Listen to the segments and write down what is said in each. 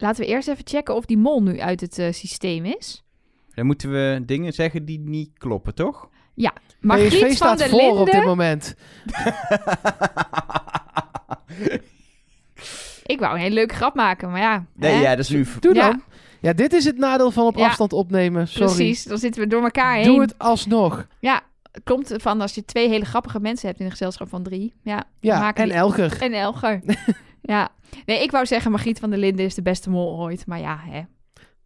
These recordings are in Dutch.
Laten we eerst even checken of die mol nu uit het eh, systeem is. Dan moeten we dingen zeggen die niet kloppen, toch? Margriet PSV van der voor op dit moment. Ik wou een hele leuke grap maken, maar ja. nee, hè? ja, dat is nu... Doe Ja. dan. Ja, dit is het nadeel van op Ja. afstand opnemen. Sorry. Precies, dan zitten we door elkaar heen. Doe het alsnog. Ja, het komt van als je twee hele grappige mensen hebt in een gezelschap van drie. Ja, Ja, maken en die- Elger. En Elger. ja. Nee, ik wou zeggen Margriet van der Linden is de beste mol ooit. Maar ja, hè.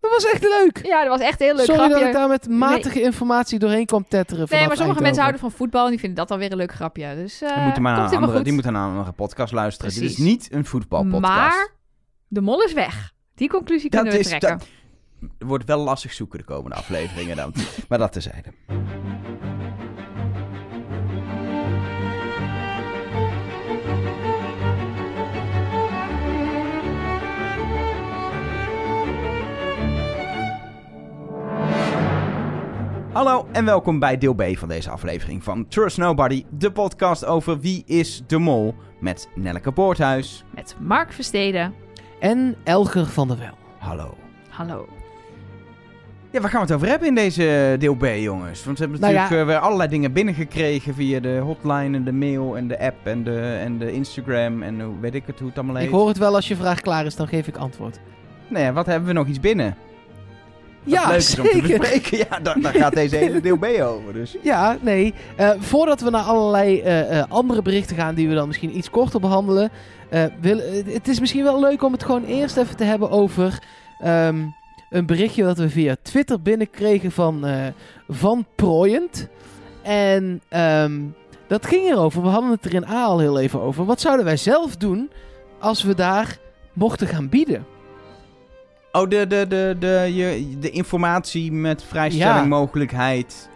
Dat was echt leuk. Ja, dat was echt heel leuk Sorry grapje. dat ik daar met matige informatie doorheen kwam tetteren Nee, maar sommige mensen houden van voetbal en die vinden dat dan weer een leuk grapje. Dus eh Die moeten maar komt naar andere, goed. die moeten naar een andere podcast luisteren. Dit is niet een voetbalpodcast. Maar de mol is weg. Die conclusie dat kunnen we is, trekken. dat wordt wel lastig zoeken de komende afleveringen dan. maar dat tezijde. Hallo en welkom bij deel B van deze aflevering van Trust Nobody, de podcast over wie is de mol met Nelleke Poorthuis. Met Mark Versteden. En Elger van der Wel. Hallo. Hallo. Ja, waar gaan we het over hebben in deze deel B, jongens? Want we hebben Nou natuurlijk ja. eh, weer allerlei dingen binnengekregen via de hotline en de mail en de app en de, en de Instagram en hoe weet ik het, hoe het allemaal heet. Ik hoor het wel als je vraag klaar is, dan geef ik antwoord. Nee, wat hebben we nog iets binnen? Ja, zeker. Ja, daar, daar gaat deze hele deel B over. Dus. Ja, nee. Eh, voordat we naar allerlei eh, eh, andere berichten gaan die we dan misschien iets korter behandelen. eh, wil, het is misschien wel leuk om het gewoon eerst even te hebben over ehm, een berichtje dat we via Twitter binnenkregen van Van Prooyend. En ehm, dat ging erover. We hadden het er in A al heel even over. Wat zouden wij zelf doen als we daar mochten gaan bieden? Oh, de, de, de, de, je, de informatie met vrijstelling, Ja. mogelijkheid.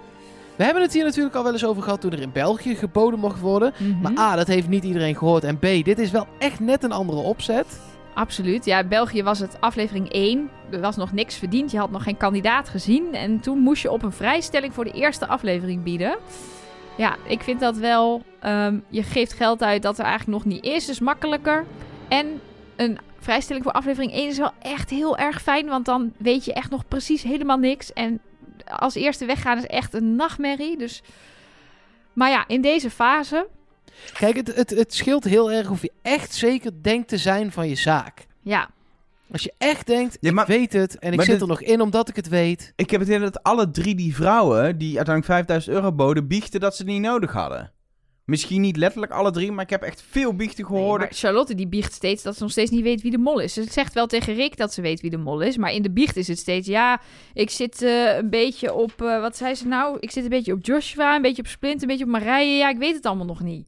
We hebben het hier natuurlijk al wel eens over gehad toen er in België geboden mocht worden. Mhm. Maar A, dat heeft niet iedereen gehoord. En B, dit is wel echt net een andere opzet. Absoluut. Ja, België was het aflevering 1. Er was nog niks verdiend. Je had nog geen kandidaat gezien. En toen moest je op een vrijstelling voor de eerste aflevering bieden. Ja, ik vind dat wel... ehm, je geeft geld uit dat er eigenlijk nog niet is. Dus makkelijker. En een vrijstelling voor aflevering 1 is wel echt heel erg fijn. Want dan weet je echt nog precies helemaal niks. En als eerste weggaan is echt een nachtmerrie. Dus... Maar ja, in deze fase... Kijk, het, het, het scheelt heel erg of je echt zeker denkt te zijn van je zaak. Ja, Als je echt denkt, Ja, maar- ik weet het en ik zit dit- er nog in omdat ik het weet. Ik heb het idee dat alle drie die vrouwen die uiteindelijk 5000 euro boden, biechten dat ze het niet nodig hadden. Misschien niet letterlijk alle drie, maar ik heb echt veel biechten gehoord. Charlotte die biecht steeds dat ze nog steeds niet weet wie de mol is. Ze zegt wel tegen Rick dat ze weet wie de mol is. Maar in de biecht is het steeds... Ja, ik zit eh, een beetje op... eh, wat zei ze nou? Ik zit een beetje op Joshua, een beetje op Splint, een beetje op Marije. Ja, ik weet het allemaal nog niet.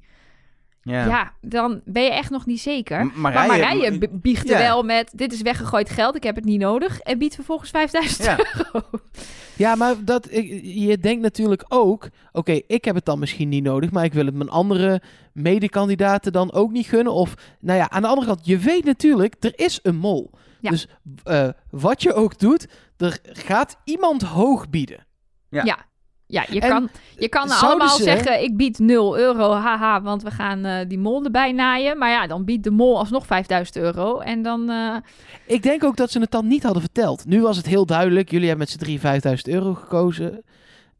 Ja, dan ben je echt nog niet zeker. M- maar Marije- Marije b- biechtte Ja. wel met... Dit is weggegooid geld, ik heb het niet nodig. En biedt vervolgens 5000 Ja. euro. Ja, maar dat, ik, je denkt natuurlijk ook, oké, ik heb het dan misschien niet nodig, maar ik wil het mijn andere medekandidaten dan ook niet gunnen. Of, nou ja, aan de andere kant, je weet natuurlijk, er is een mol. Ja. Dus eh, wat je ook doet, er gaat iemand hoog bieden. Ja. Ja. Ja, je En kan, je kan allemaal ze- zeggen, ik bied 0 euro, haha, want we gaan eh, die mol erbij naaien. Maar ja, dan biedt de mol alsnog 5000 euro. En dan, eh, Ik denk ook dat ze het dan niet hadden verteld. Nu was het heel duidelijk. Jullie hebben met z'n drie 5000 euro gekozen.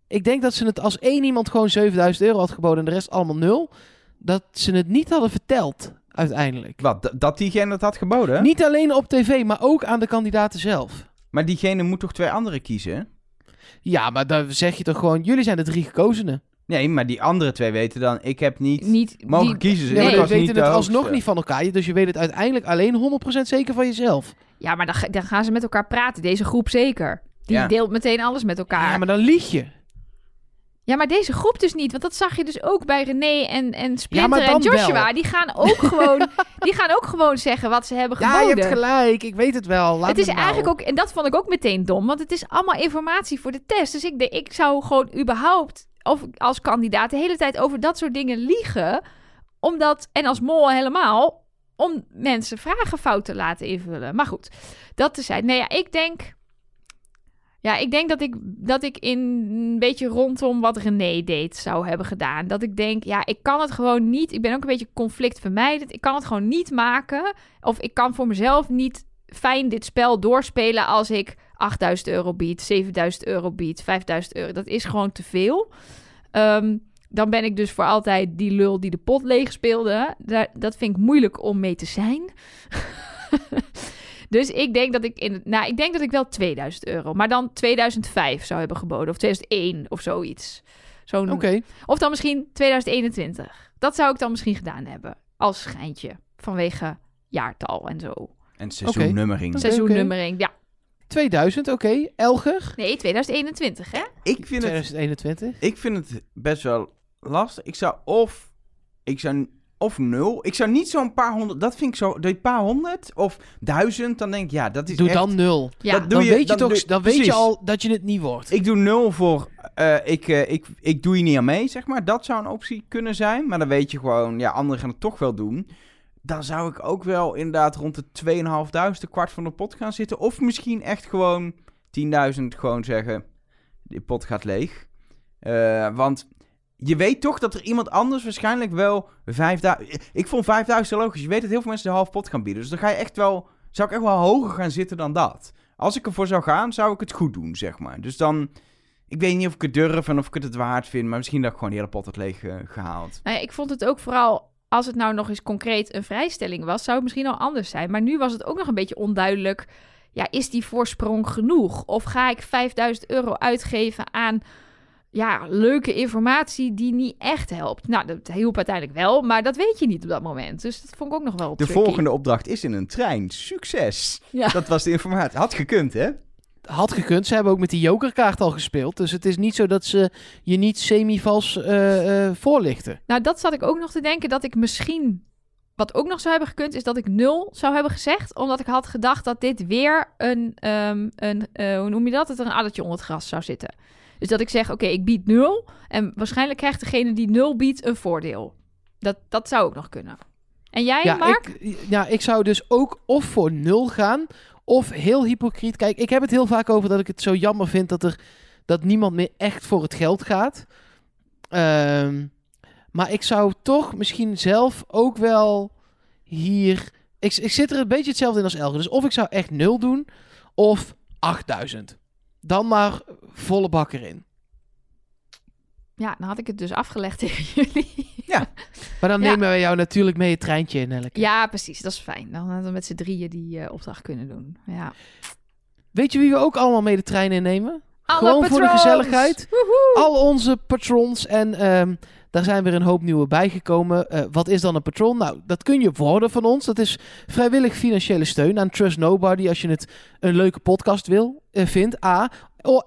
Ik denk dat ze het als één iemand gewoon 7000 euro had geboden en de rest allemaal nul. Dat ze het niet hadden verteld uiteindelijk. Wat, dat diegene het had geboden? Niet alleen op tv, maar ook aan de kandidaten zelf. Maar diegene moet toch twee anderen kiezen? Ja, maar dan zeg je toch gewoon, jullie zijn de drie gekozenen. Nee, maar die andere twee weten dan, ik heb niet niet... mogen die- kiezen. Nee, weten het alsnog niet van elkaar. Dus je weet het uiteindelijk alleen 100% zeker van jezelf. Ja, maar dan, dan gaan ze met elkaar praten. Deze groep zeker. Die Ja. deelt meteen alles met elkaar. Ja, maar dan lieg je. Ja, maar deze groep dus niet. Want dat zag je dus ook bij René en, en Ja, Splinter en Joshua. wel. Die gaan ook gewoon... die gaan ook gewoon zeggen wat ze hebben Ja, geboden. je hebt gelijk. Ik weet het wel. Laat het is nou. eigenlijk ook, en dat vond ik ook meteen dom, want het is allemaal informatie voor de test. Dus ik, denk, ik zou gewoon überhaupt, of als kandidaat, de hele tijd over dat soort dingen liegen. Omdat, en als mol helemaal, om mensen vragen fout te laten invullen. Maar goed, dat te zijn. Nee, ja, ik denk. Ja, ik denk dat ik, dat ik in een beetje rondom wat René deed zou hebben gedaan. Dat ik denk, ja, ik kan het gewoon niet. Ik ben ook een beetje conflictvermijdend. Ik kan het gewoon niet maken. Of ik kan voor mezelf niet fijn dit spel doorspelen als ik 8000 euro bied, 7000 euro bied, 5000 euro. Dat is gewoon te veel. Ehm, dan ben ik dus voor altijd die lul die de pot leeg speelde. Dat vind ik moeilijk om mee te zijn. dus ik denk dat ik in nou, ik denk dat ik wel 2000 euro, maar dan 2005 zou hebben geboden of 2001 of zoiets. Zo'n, Oké. Of dan misschien 2021. Dat zou ik dan misschien gedaan hebben als schijntje vanwege jaartal en zo. En seizoennummering. Oké. Seizoennummering, ja. 2000, oké. Elger? Nee, 2021, hè? Ik vind het 2021. Ik vind het best wel lastig. Ik zou of... Ik zou... Of nul. Ik zou niet zo'n paar honderd... Dat vind ik zo... Die paar honderd of duizend, dan denk ik... Ja, dat is Doe echt... dan nul. Ja, Dat doe Dan je- weet je toch, doe- dan weet je al dat je het niet wordt. Ik doe nul voor... eh, ik, eh, ik, ik doe je niet aan mee, zeg maar. Dat zou een optie kunnen zijn. Maar dan weet je gewoon... Ja, anderen gaan het toch wel doen. Dan zou ik ook wel inderdaad rond de 2.500, de kwart van de pot gaan zitten. Of misschien echt gewoon 10.000 gewoon zeggen... Die pot gaat leeg. Eh, want je weet toch dat er iemand anders waarschijnlijk wel 5000... Ik vond 5000 logisch. Je weet dat heel veel mensen de half pot gaan bieden. Dus dan ga je echt wel... Zou ik echt wel hoger gaan zitten dan dat. Als ik ervoor zou gaan, zou ik het goed doen, zeg maar. Dus dan... Ik weet niet of ik het durf en of ik het het waard vind. Maar misschien dat ik gewoon die hele pot had leeg eh, gehaald. Nou ja, ik vond het ook vooral, als het nou nog eens concreet een vrijstelling was, zou het misschien al anders zijn. Maar nu was het ook nog een beetje onduidelijk. Ja, is die voorsprong genoeg? Of ga ik 5000 euro uitgeven aan ja, leuke informatie die niet echt helpt? Nou, dat hielp uiteindelijk wel, maar dat weet je niet op dat moment. Dus dat vond ik ook nog wel De tricky. volgende opdracht is in een trein. Succes! Ja. Dat was de informatie. Had gekund, hè? Had gekund. Ze hebben ook met die jokerkaart al gespeeld. Dus het is niet zo dat ze je niet semi-vals eh, eh, voorlichten. Nou, dat zat ik ook nog te denken dat ik misschien. Wat ook nog zou hebben gekund, is dat ik nul zou hebben gezegd. Omdat ik had gedacht dat dit weer een. ehm, een eh, hoe noem je dat? Dat er een addertje onder het gras zou zitten. Dus dat ik zeg: oké, ik bied nul. En waarschijnlijk krijgt degene die nul biedt een voordeel. Dat, dat zou ook nog kunnen. En jij, ja, Mark? ik, ja, ik zou dus ook of voor nul gaan. Of heel hypocriet. Kijk, ik heb het heel vaak over dat ik het zo jammer vind dat er dat niemand meer echt voor het geld gaat. Ehm, maar ik zou toch misschien zelf ook wel hier. Ik, ik zit er een beetje hetzelfde in als Elger. Dus of ik zou echt nul doen, of 8000. Dan maar volle bak erin. Ja, dan had ik het dus afgelegd tegen jullie. Maar dan Ja. nemen wij jou natuurlijk mee het treintje in elke. Ja, precies. Dat is fijn. Dan hadden we met z'n drieën die eh, opdracht kunnen doen. Ja. Weet je wie we ook allemaal mee de trein innemen? Alle Gewoon voor de patrons! gezelligheid. Woehoe! al onze patrons. En ehm, daar zijn weer een hoop nieuwe bijgekomen. Eh, wat is dan een patron? Nou, dat kun je worden van ons. Dat is vrijwillig financiële steun aan Trust Nobody. Als je het een leuke podcast wil, eh, vindt. A.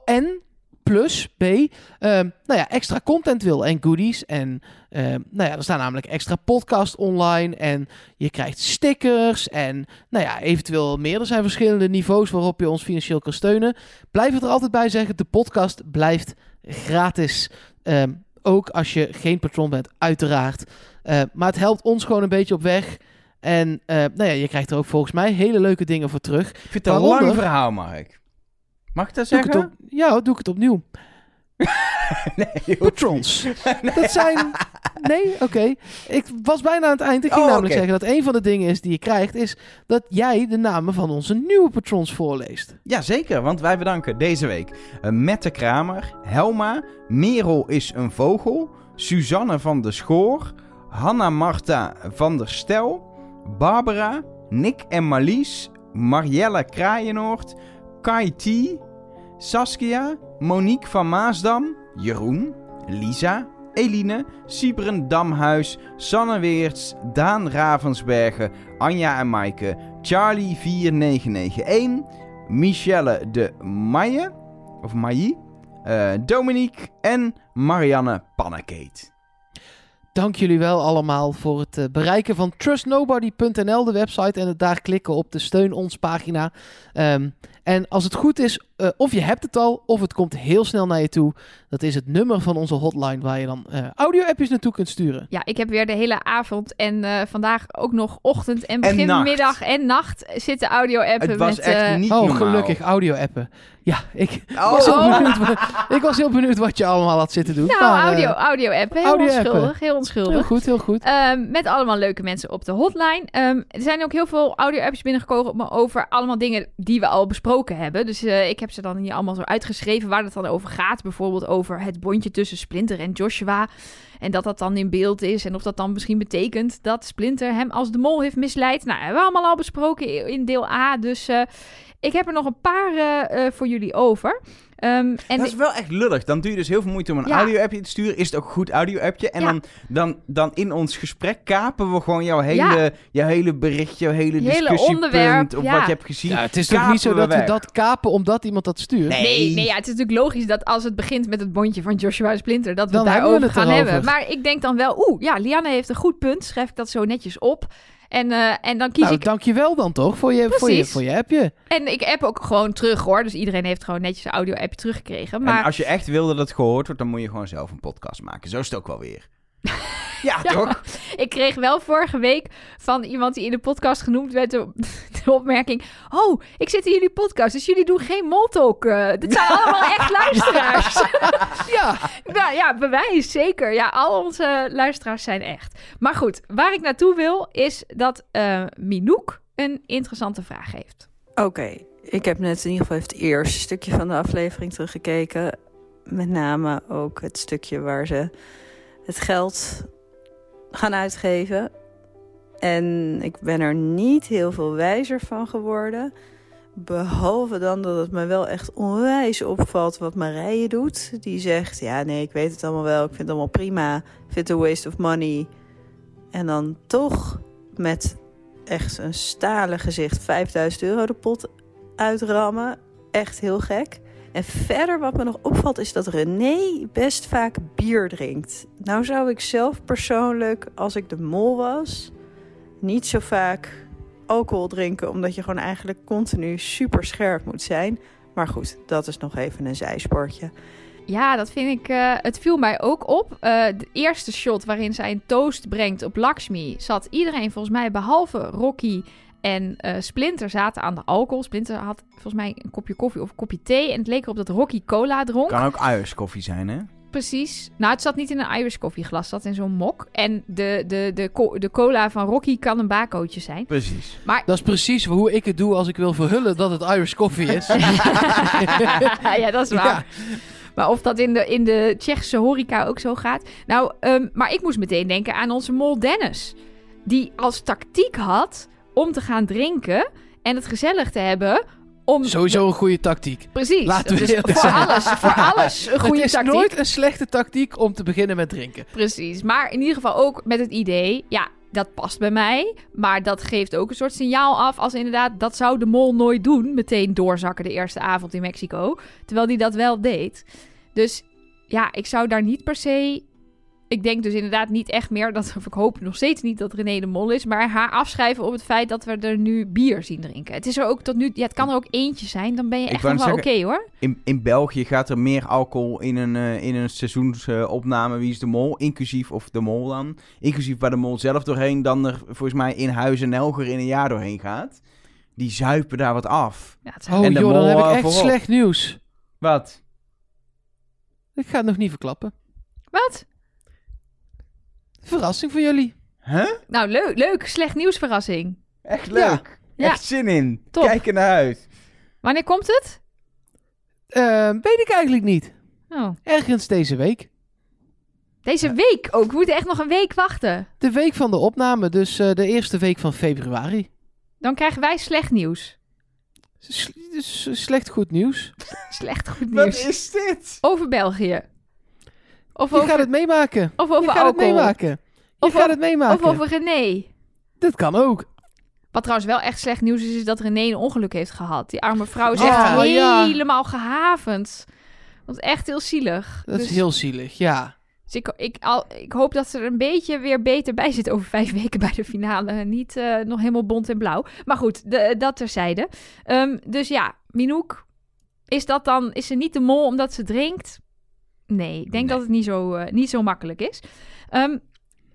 En plus B. ehm, nou ja, extra content wil en goodies. En ehm, nou ja, er staan namelijk extra podcasts online. En je krijgt stickers. En nou ja, eventueel meer. Er zijn verschillende niveaus waarop je ons financieel kan steunen. Blijf het er altijd bij zeggen. De podcast blijft gratis. Ehm, ook als je geen patron bent, uiteraard. Eh, maar het helpt ons gewoon een beetje op weg. En eh, nou ja, je krijgt er ook volgens mij hele leuke dingen voor terug. Ik vind het een lang verhaal, Mark. Mag ik dat Doe ik het zeggen? op, ja, doe ik het opnieuw. nee, Patrons. Dat zijn... Nee, oké. Ik was bijna aan het eind. Ik ging Oh, namelijk zeggen dat een van de dingen is die je krijgt... is dat jij de namen van onze nieuwe patrons voorleest. Ja, zeker, want wij bedanken deze week uh, Mette Kramer, Helma, Merel is een vogel, Suzanne van der Schoor, Hanna Marta van der Stel, Barbara, Nick en Marlies, Marielle Kraaienoord, Kai T, Saskia, Monique van Maasdam, Jeroen, Lisa, Eline, Sibren Damhuis, Sanne Weerts, Daan Ravensbergen, Anja en Maaike, Charlie 4991, Michelle de Maille, of Mailly, eh, Dominique en Marianne Pannekeet. Dank jullie wel allemaal voor het eh, bereiken van trustnobody.nl, de website. En het daar klikken op de steun ons pagina. Ehm, En als het goed is, eh, of je hebt het al, of het komt heel snel naar je toe. Dat is het nummer van onze hotline waar je dan eh, audio-appjes naartoe kunt sturen. Ja, ik heb weer de hele avond en eh, vandaag ook nog ochtend en begin nacht. middag en nacht zitten audio-appen Het was met... echt eh, niet oh, normaal. gelukkig, audio-appen. Ja, ik, Oh. was heel benieuwd, wa- ik was heel benieuwd wat je allemaal had zitten doen. nou, eh, audio, audio-appen. Heel onschuldig, heel onschuldig. Heel goed, heel goed. Ehm, met allemaal leuke mensen op de hotline. Ehm, er zijn ook heel veel audio-apps binnengekomen over allemaal dingen die we al besproken hebben. Dus eh, ik heb ze dan hier allemaal zo uitgeschreven waar het dan over gaat. Bijvoorbeeld over het bondje tussen Splinter en Joshua. En dat dat dan in beeld is. En of dat dan misschien betekent dat Splinter hem als de mol heeft misleid. Nou, hebben we allemaal al besproken in deel A. Dus eh, ik heb er nog een paar eh, eh, voor jullie over. Ehm, en dat is wel echt lullig. Dan doe je dus heel veel moeite om een Ja. audio-appje te sturen. Is het ook een goed audio-appje? En Ja. dan, dan, dan in ons gesprek kapen we gewoon jouw hele, Ja. jouw hele berichtje, jouw hele Je hele discussiepunt. onderwerp, Of ja. wat je hebt gezien. Ja, het is toch niet zo we dat we dat kapen omdat iemand dat stuurt? Nee. Nee, nee ja, het is natuurlijk logisch dat als het begint met het bondje van Joshua Splinter, dat we Dan we daarover het gaan erover. hebben. Maar ik denk dan wel, oeh, ja, Lianne heeft een goed punt. Schrijf ik dat zo netjes op. En, eh, en dan kies Nou, ik. dankjewel dan toch voor je, voor je, voor je appje. En ik app ook gewoon terug hoor. Dus iedereen heeft gewoon netjes een audio-appje teruggekregen. En Maar als je echt wil dat het gehoord wordt, dan moet je gewoon zelf een podcast maken. Zo is het ook wel weer. ja, Ja. toch? ik kreeg wel vorige week van iemand die in de podcast genoemd werd de, de opmerking: Oh, ik zit in jullie podcast, dus jullie doen geen moltalk. eh dit zijn allemaal echt luisteraars. Ja, Nou ja, bewijs, zeker. Ja, al onze luisteraars zijn echt. Maar goed, waar ik naartoe wil, is dat eh Minouk een interessante vraag heeft. Oké, ik heb net in ieder geval even het eerste stukje van de aflevering teruggekeken. Met name ook het stukje waar ze het geld gaan uitgeven. En ik ben er niet heel veel wijzer van geworden. Behalve dan dat het me wel echt onwijs opvalt wat Marije doet. Die zegt, ja nee, ik weet het allemaal wel. Ik vind het allemaal prima. Ik vind het een waste of money. En dan toch met echt een stalen gezicht 5000 euro de pot uitrammen. Echt heel gek. En verder wat me nog opvalt is dat René best vaak bier drinkt. Nou zou ik zelf persoonlijk, als ik de mol was, niet zo vaak alcohol drinken. Omdat je gewoon eigenlijk continu super scherp moet zijn. Maar goed, dat is nog even een zijsportje. Ja, dat vind ik. eh, het viel mij ook op. Eh, de eerste shot waarin zij een toast brengt op Lakshmi. zat iedereen volgens mij, behalve Rocky en eh, Splinter, zaten aan de alcohol. Splinter had volgens mij een kopje koffie of een kopje thee. En het leek erop dat Rocky cola dronk. Kan ook Irish koffie zijn, hè? Precies. Nou, het zat niet in een Irish koffieglas, het zat in zo'n mok. En de, de, de, co- de cola van Rocky kan een bakootje zijn. Precies. Maar dat is precies hoe ik het doe als ik wil verhullen dat het Irish coffee is. ja, dat is waar. Ja. Maar of dat in de, in de Tsjechische horeca ook zo gaat. Nou, ehm, maar ik moest meteen denken aan onze mol Dennis. Die als tactiek had om te gaan drinken en het gezellig te hebben. Om Sowieso een goede tactiek. Precies. Laten we Dus voor zijn. alles, voor alles een goede het is tactiek. nooit een slechte tactiek om te beginnen met drinken. Precies. Maar in ieder geval ook met het idee, ja, dat past bij mij. Maar dat geeft ook een soort signaal af als inderdaad, dat zou de mol nooit doen. Meteen doorzakken de eerste avond in Mexico. Terwijl die dat wel deed. Dus ja, ik zou daar niet per se... Ik denk dus inderdaad niet echt meer, dat, of ik hoop nog steeds niet dat René de Mol is, maar haar afschrijven op het feit dat we er nu bier zien drinken. Het is er ook tot nu, ja, het kan er ook eentje zijn, dan ben je Ik echt nog wel oké hoor. In, in België gaat er meer alcohol in een, eh, in een seizoensopname Wie is de Mol, inclusief, of de Mol dan, inclusief waar de Mol zelf doorheen, dan er volgens mij in Huizen Nelger in een jaar doorheen gaat. Die zuipen daar wat af. Ja, het Oh En de joh, dan mol, heb ik eh, echt voorop. slecht nieuws. Wat? Ik ga het nog niet verklappen. Wat? Verrassing voor jullie. Huh? Nou, leuk, leuk. Slecht nieuwsverrassing. Echt leuk. Ja. Echt zin in. Top. Kijk er naar uit. Wanneer komt het? Eh, weet ik eigenlijk niet. Oh. Ergens deze week. Deze week ook. We moeten echt nog een week wachten. De week van de opname, dus eh, de eerste week van februari. Dan krijgen wij slecht nieuws. S- s- slecht goed nieuws. Slecht goed Wat nieuws. is dit? Over België. Of Je over, gaat het meemaken. of Je gaat het meemaken. Je Of gaat over- het meemaken. Of over René. Dat kan ook. Wat trouwens wel echt slecht nieuws is, is dat René een ongeluk heeft gehad. Die arme vrouw is Oh, echt ja. helemaal gehavend. Dat is echt heel zielig. Dat dus, is heel zielig, ja. dus ik, ik, al, ik hoop dat ze er een beetje weer beter bij zit over vijf weken bij de finale. Niet eh, nog helemaal bont en blauw. Maar goed, de, dat terzijde. Ehm, dus ja, Minouk, is dat dan, is ze niet de mol omdat ze drinkt? Nee, ik denk Nee. dat het niet zo, eh, niet zo makkelijk is. Ehm,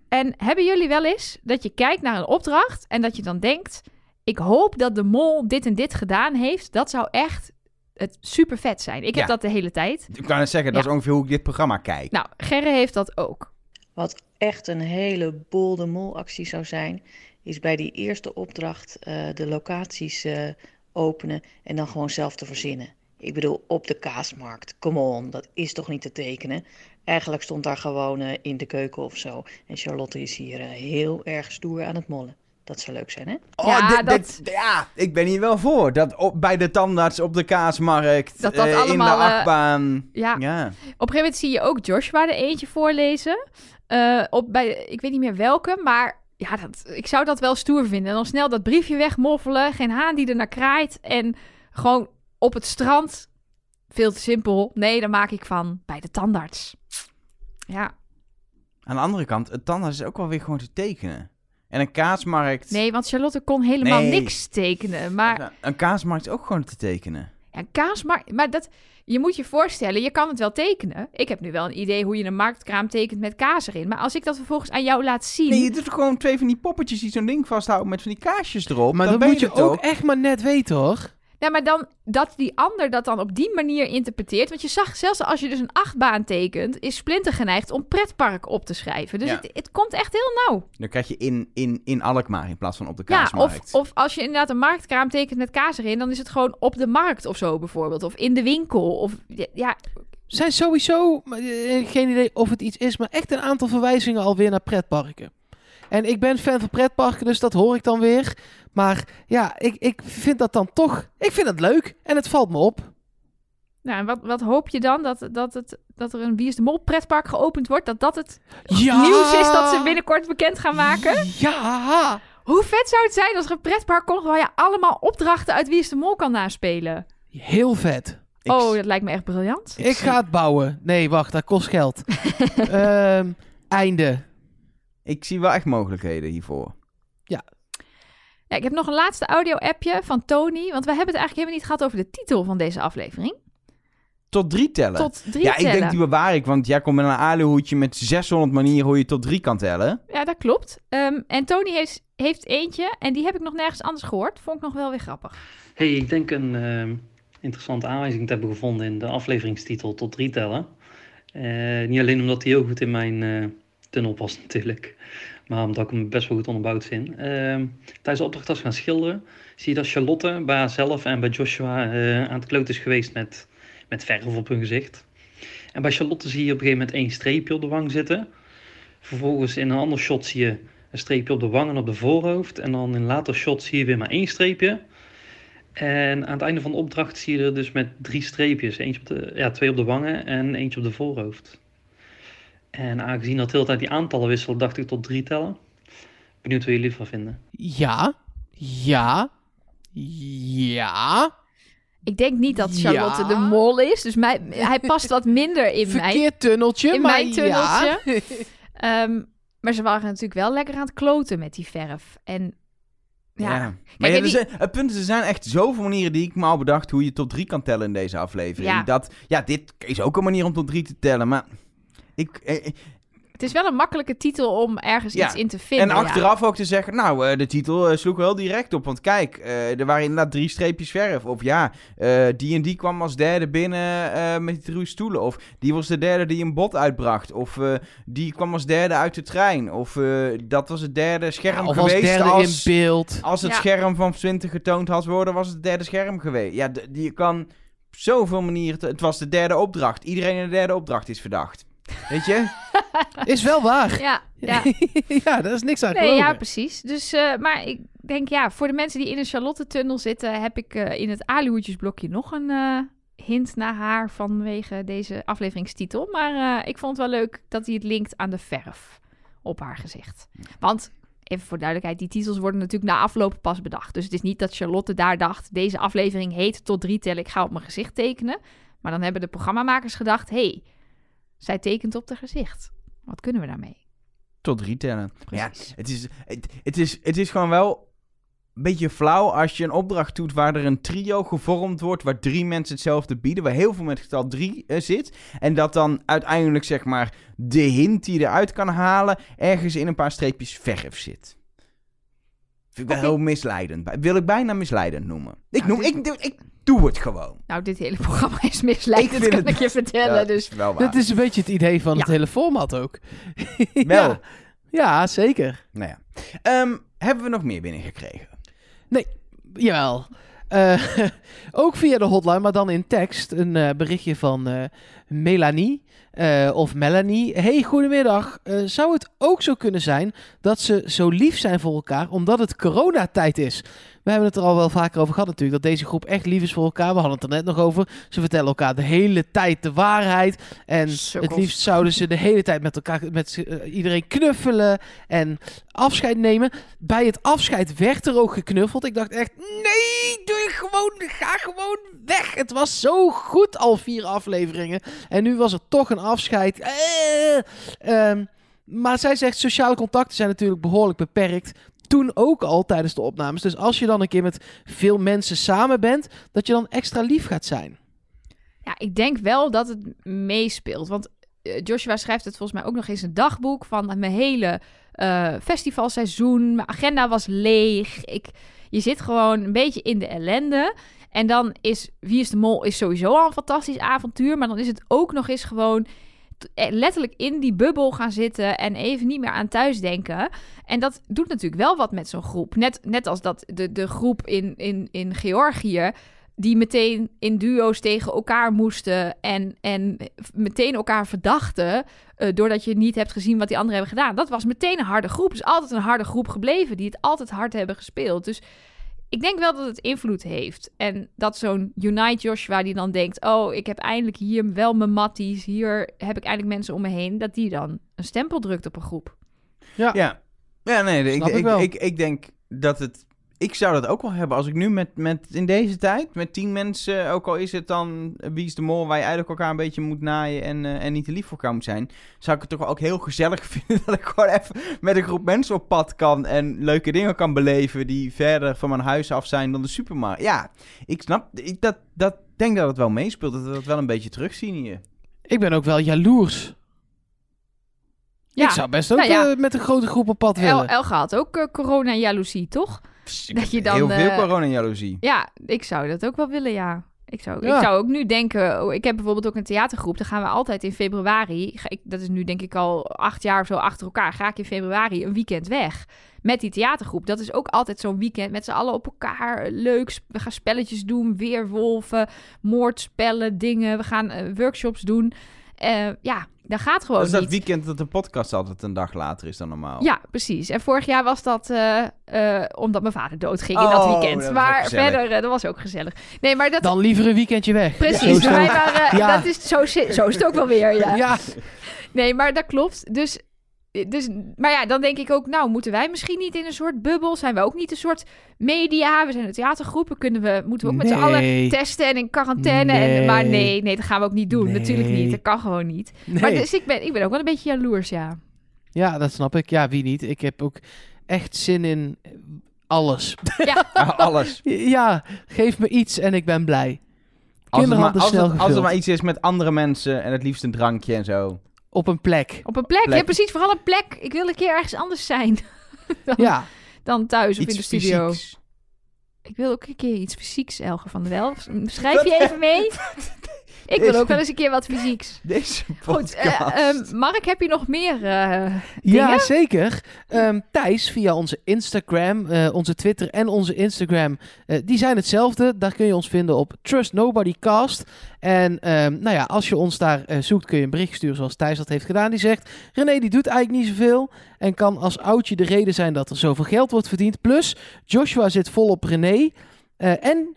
en hebben jullie wel eens dat je kijkt naar een opdracht en dat je dan denkt: ik hoop dat de mol dit en dit gedaan heeft. Dat zou echt het super vet zijn. Ik heb Ja. dat de hele tijd. Ik kan het zeggen, dat Ja. is ongeveer hoe ik dit programma kijk. Nou, Gerre heeft dat ook. Wat echt een hele bolde molactie zou zijn, is bij die eerste opdracht eh, de locaties eh, openen en dan gewoon zelf te verzinnen. Ik bedoel, op de kaasmarkt, come on, dat is toch niet te tekenen? Eigenlijk stond daar gewoon eh, in de keuken of zo. En Charlotte is hier eh, heel erg stoer aan het mollen. Dat zou leuk zijn, hè? Oh, Ja, dat- ja, ik ben hier wel voor. Dat op, bij de tandarts op de kaasmarkt, Dat dat eh, allemaal, in de eh, achtbaan. Ja, ja. Op een gegeven moment zie je ook Joshua er eentje voorlezen. Eh, op bij, ik weet niet meer welke, maar ja, dat, ik zou dat wel stoer vinden. En dan snel dat briefje wegmoffelen, geen haan die er naar kraait. En gewoon op het strand, veel te simpel. Nee, daar maak ik van bij de tandarts. Ja, Aan de andere kant, het tandarts is ook wel weer gewoon te tekenen. En een kaasmarkt... nee, want Charlotte kon helemaal Nee. niks tekenen. Maar Een kaasmarkt is ook gewoon te tekenen. Ja, kaasmarkt. Maar dat, je moet je voorstellen, je kan het wel tekenen. Ik heb nu wel een idee hoe je een marktkraam tekent met kaas erin. Maar als ik dat vervolgens aan jou laat zien. Nee, je doet gewoon twee van die poppetjes die zo'n ding vasthouden met van die kaasjes erop. Maar dan dat moet je ook toch. echt maar net weten, hoor. Nou, maar dan dat die ander dat dan op die manier interpreteert. Want je zag, zelfs als je dus een achtbaan tekent, is Splinter geneigd om pretpark op te schrijven. Dus Ja. het, het komt echt heel nauw. Dan krijg je in, in, in Alkmaar in plaats van op de Ja, kaasmarkt. of, of als je inderdaad een marktkraam tekent met kaas erin, dan is het gewoon op de markt of zo bijvoorbeeld. Of in de winkel. Of ja, zijn sowieso, eh, geen idee of het iets is, maar echt een aantal verwijzingen alweer naar pretparken. En ik ben fan van pretparken, dus dat hoor ik dan weer. Maar ja, ik, ik vind dat dan toch, ik vind het leuk en het valt me op. nou, en wat, wat hoop je dan? Dat, dat, het, dat er een Wie is de Mol pretpark geopend wordt? Dat dat het Ja! nieuws is dat ze binnenkort bekend gaan maken? Ja! Hoe vet zou het zijn als er een pretpark komt waar je allemaal opdrachten uit Wie is de Mol kan naspelen? Heel vet. Ik- oh, dat lijkt me echt briljant. Ik ga het bouwen. Nee, wacht, dat kost geld. Ehm, einde. Ik zie wel echt mogelijkheden hiervoor. Ja, ik heb nog een laatste audio-appje van Tony. Want we hebben het eigenlijk helemaal niet gehad over de titel van deze aflevering. Tot drie tellen. Tot drie ja, ik denk die bewaar ik, want jij komt met een aluhoedje met 600 manieren hoe je tot drie kan tellen. Ja, dat klopt. Ehm, en Tony heeft, heeft eentje en die heb ik nog nergens anders gehoord. Vond ik nog wel weer grappig. Hey, ik denk een ehm, interessante aanwijzing te hebben gevonden in de afleveringstitel tot drie tellen. Eh, niet alleen omdat die heel goed in mijn eh, tunnel past natuurlijk, maar omdat ik hem best wel goed onderbouwd vind. Ehm, tijdens de opdracht als gaan schilderen, zie je dat Charlotte bij haarzelf en bij Joshua eh, aan het kloot is geweest met, met verf op hun gezicht. En bij Charlotte zie je op een gegeven moment één streepje op de wang zitten. Vervolgens in een ander shot zie je een streepje op de wang en op de voorhoofd. En dan in een later shot zie je weer maar één streepje. En aan het einde van de opdracht zie je er dus met drie streepjes. Eentje ja, twee op de wangen en eentje op de voorhoofd. En aangezien dat de hele tijd die aantallen wisselen, dacht ik tot drie tellen. Benieuwd wat jullie ervan vinden. Ja. Ja. Ja. Ik denk niet dat Charlotte Ja. de mol is. Dus mij, hij past wat minder in mijn, Verkeerd tunneltje, in maar mijn tunneltje. ja. Ehm, maar ze waren natuurlijk wel lekker aan het kloten met die verf. En ja, Maar Kijk, ja, en er die- zijn, het punt is, er zijn echt zoveel manieren die ik me al bedacht hoe je tot drie kan tellen in deze aflevering. Ja. Dat, ja, dit is ook een manier om tot drie te tellen, maar... Ik, eh, het is wel een makkelijke titel om ergens Ja. iets in te vinden. en ja. achteraf ook te zeggen, nou, eh, de titel eh, sloeg wel direct op. Want kijk, eh, er waren inderdaad drie streepjes verf. Of ja, eh, die en die kwam als derde binnen eh, met die drie stoelen. Of die was de derde die een bot uitbracht. Of eh, die kwam als derde uit de trein. Of eh, dat was het derde scherm Of als geweest. derde als, in beeld. als het Ja. scherm van 20 getoond had worden, was het het derde scherm geweest. Ja, d- je kan zoveel manieren... te- het was de derde opdracht. Iedereen in de derde opdracht is verdacht. Weet je? Is wel waar. Ja, ja. ja, daar is niks aan Nee, ja, precies. Dus, eh, maar ik denk, ja, voor de mensen die in een Charlotte-tunnel zitten, heb ik eh, in het aluhoedjesblokje nog een eh, hint naar haar vanwege deze afleveringstitel. Maar ik vond het wel leuk dat hij het linkt aan de verf op haar gezicht. Want, even voor duidelijkheid, die titels worden natuurlijk na afloop pas bedacht. Dus het is niet dat Charlotte daar dacht, deze aflevering heet tot drie tellen, ik ga op mijn gezicht tekenen. Maar dan hebben de programmamakers gedacht, hey, zij tekent op haar gezicht. Wat kunnen we daarmee? Tot drie tellen. Ja, Precies. het is, het, het, is, het is gewoon wel beetje flauw als je een opdracht doet waar er een trio gevormd wordt, waar drie mensen hetzelfde bieden, waar heel veel met het getal drie eh, zit. En dat dan uiteindelijk, zeg maar, de hint die je eruit kan halen, ergens in een paar streepjes verf zit. Vind ik wel heel misleidend. Wil ik bijna misleidend noemen. Ik, Nou, noem, dit- ik, doe- ik doe het gewoon. Nou, dit hele programma is misleidend, Ik vind kan het- ik je vertellen. Ja, dus is wel waar. Dat is een beetje het idee van het hele format ook. Wel. ja. ja, zeker. Nou ja. Ehm, hebben we nog meer binnengekregen? Jawel. Eh, ook via de hotline, maar dan in tekst. Een eh, berichtje van eh, Melanie. eh, of Melanie. Hey, goedemiddag. Eh, zou het ook zo kunnen zijn dat ze zo lief zijn voor elkaar omdat het coronatijd is? We hebben het er al wel vaker over gehad natuurlijk. Dat deze groep echt lief is voor elkaar. We hadden het er net nog over. Ze vertellen elkaar de hele tijd de waarheid. En Sukkels. het liefst zouden ze de hele tijd met elkaar, met eh, iedereen knuffelen en afscheid nemen. Bij het afscheid werd er ook geknuffeld. Ik dacht echt, nee, doe het gewoon, ga gewoon weg. Het was zo goed, al vier afleveringen. En nu was er toch een afscheid. Eh, ehm, maar zij zegt, sociale contacten zijn natuurlijk behoorlijk beperkt. Toen ook al tijdens de opnames. Dus als je dan een keer met veel mensen samen bent, dat je dan extra lief gaat zijn. Ja, ik denk wel dat het meespeelt. Want eh, Joshua schrijft het volgens mij ook nog in zijn dagboek van mijn hele eh, festivalseizoen. Mijn agenda was leeg. Ik, je zit gewoon een beetje in de ellende. En dan is Wie is de Mol is sowieso al een fantastisch avontuur. Maar dan is het ook nog eens gewoon eh, letterlijk in die bubbel gaan zitten en even niet meer aan thuis denken. En dat doet natuurlijk wel wat met zo'n groep. Net, net als dat de, de groep in, in, in Georgië die meteen in duo's tegen elkaar moesten en, en meteen elkaar verdachten, eh, doordat je niet hebt gezien wat die anderen hebben gedaan. Dat was meteen een harde groep. Is altijd een harde groep gebleven die het altijd hard hebben gespeeld. Dus ik denk wel dat het invloed heeft. En dat zo'n Unite Joshua die dan denkt, oh, ik heb eindelijk hier wel mijn matties, hier heb ik eindelijk mensen om me heen, dat die dan een stempel drukt op een groep. Ja. Ja, ja nee, ik, ik, ik denk dat het... Ik zou dat ook wel hebben als ik nu met, met in deze tijd, met tien mensen, ook al is het dan wie is de mol, waar je eigenlijk elkaar een beetje moet naaien en, eh, en niet te lief voor elkaar moet zijn, zou ik het toch wel ook heel gezellig vinden dat ik gewoon even met een groep mensen op pad kan en leuke dingen kan beleven die verder van mijn huis af zijn dan de supermarkt. Ja, ik snap, ik dat, dat denk dat het wel meespeelt, dat we dat wel een beetje terugzien hier. Ik ben ook wel jaloers. Ja, Ik zou best ook Nou ja. eh, met een grote groep op pad El, willen. Elge had ook eh, corona-jaloezie, toch? Dat je dan, heel veel eh, corona-jaloezie. Ja, ik zou dat ook wel willen, ja. Ik zou, Ja. ik zou ook nu denken, oh, ik heb bijvoorbeeld ook een theatergroep, daar gaan we altijd in februari, ga ik, dat is nu denk ik al acht jaar of zo achter elkaar, ga ik in februari een weekend weg met die theatergroep. Dat is ook altijd zo'n weekend met z'n allen op elkaar, leuk, we gaan spelletjes doen, weerwolven, moordspellen, dingen, we gaan eh, workshops doen. Eh, ja, dat gaat gewoon Dat is dat niet. weekend dat de podcast altijd een dag later is dan normaal. Ja, precies. En vorig jaar was dat eh, eh, omdat mijn vader doodging in Oh, dat dat weekend. maar verder, dat was ook gezellig. Nee, maar dat, Dan liever een weekendje weg. Precies, Zo is het wij ook. waren, Ja. dat is, zo, zo is het ook wel weer, ja. Ja, Nee, maar dat klopt. Dus, dus, maar ja, dan denk ik ook, nou, moeten wij misschien niet in een soort bubbel? Zijn we ook niet een soort media? We zijn een theatergroep, kunnen we, moeten we ook met z'n allen testen en in quarantaine? En, Nee. maar nee, nee, dat gaan we ook niet doen. Nee. Natuurlijk niet, dat kan gewoon niet. nee. Maar dus ik ben, ik ben ook wel een beetje jaloers, ja. ja, dat snap ik. Ja, wie niet? Ik heb ook echt zin in alles. Ah, alles. ja, geef me iets en ik ben blij. Als het, maar, als, het, als er maar iets is met andere mensen en het liefst een drankje en zo. Op een plek. Op een plek, Plek. ja precies, vooral een plek. Ik wil een keer ergens anders zijn dan, Ja, dan thuis of in de studio. fysieks. Ik wil ook een keer iets fysieks, Elge van der Wel. Schrijf je even mee? Ik wil ook wel eens een keer wat fysieks. Deze Goed, podcast. eh, ehm, Mark, heb je nog meer eh, ja zeker. Ehm, Thijs, via onze Instagram, eh, onze Twitter en onze Instagram, eh, die zijn hetzelfde. Daar kun je ons vinden op Trust Nobody Cast. En ehm, nou ja, als je ons daar eh, zoekt, kun je een bericht sturen zoals Thijs dat heeft gedaan. Die zegt, René die doet eigenlijk niet zoveel en kan als oudje de reden zijn dat er zoveel geld wordt verdiend. Plus, Joshua zit vol op René Eh, en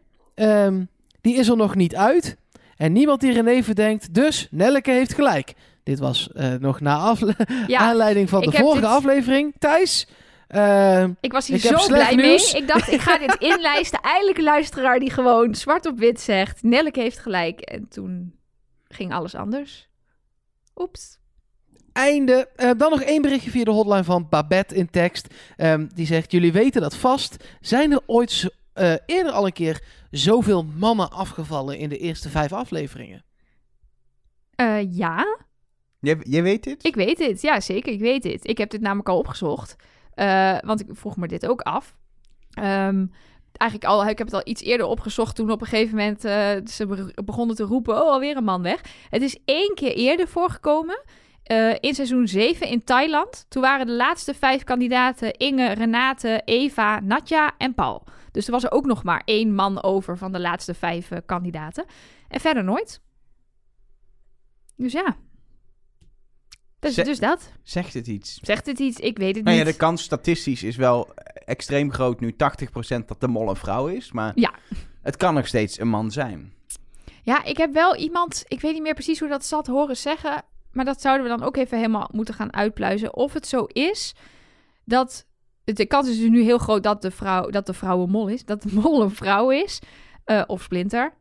die is er nog niet uit. En niemand die René verdenkt, dus Nelleke heeft gelijk. Dit was eh, nog na afle- ja, aanleiding van de vorige dit- aflevering. Thijs, ehm, ik was hier ik zo blij nieuws. mee. Ik dacht, ik ga dit inlijsten. Eindelijk een luisteraar die gewoon zwart op wit zegt... Nelleke heeft gelijk. En toen ging alles anders. Oeps. einde. Eh, dan nog één berichtje via de hotline van Babette in tekst. Ehm, die zegt, jullie weten dat vast. Zijn er ooit eh, eerder al een keer zoveel mannen afgevallen in de eerste vijf afleveringen? Eh, ja, Jij, jij weet dit? ik weet dit. Ja, zeker, ik weet dit. Ik heb dit namelijk al opgezocht. Eh, want ik vroeg me dit ook af. Ehm, eigenlijk al, ik heb het al iets eerder opgezocht toen op een gegeven moment eh, ze be- begonnen te roepen, oh, alweer een man weg. Het is één keer eerder voorgekomen. eh, in seizoen 7 in Thailand. Toen waren de laatste vijf kandidaten Inge, Renate, Eva, Natja en Paul. Dus er was er ook nog maar één man over van de laatste vijf eh, kandidaten. En verder nooit. Dus ja. Dus, dus dat. Zegt het iets? Zegt het iets? Ik weet het Nou ja, niet. de kans statistisch is wel extreem groot nu 80% dat de mol een vrouw is. Maar Ja. het kan nog steeds een man zijn. Ja, ik heb wel iemand, ik weet niet meer precies hoe dat zat, horen zeggen. Maar dat zouden we dan ook even helemaal moeten gaan uitpluizen. Of het zo is dat. De kans is dus nu heel groot dat de vrouw, dat de vrouw een mol is. Dat de mol een vrouw is. eh, of splinter.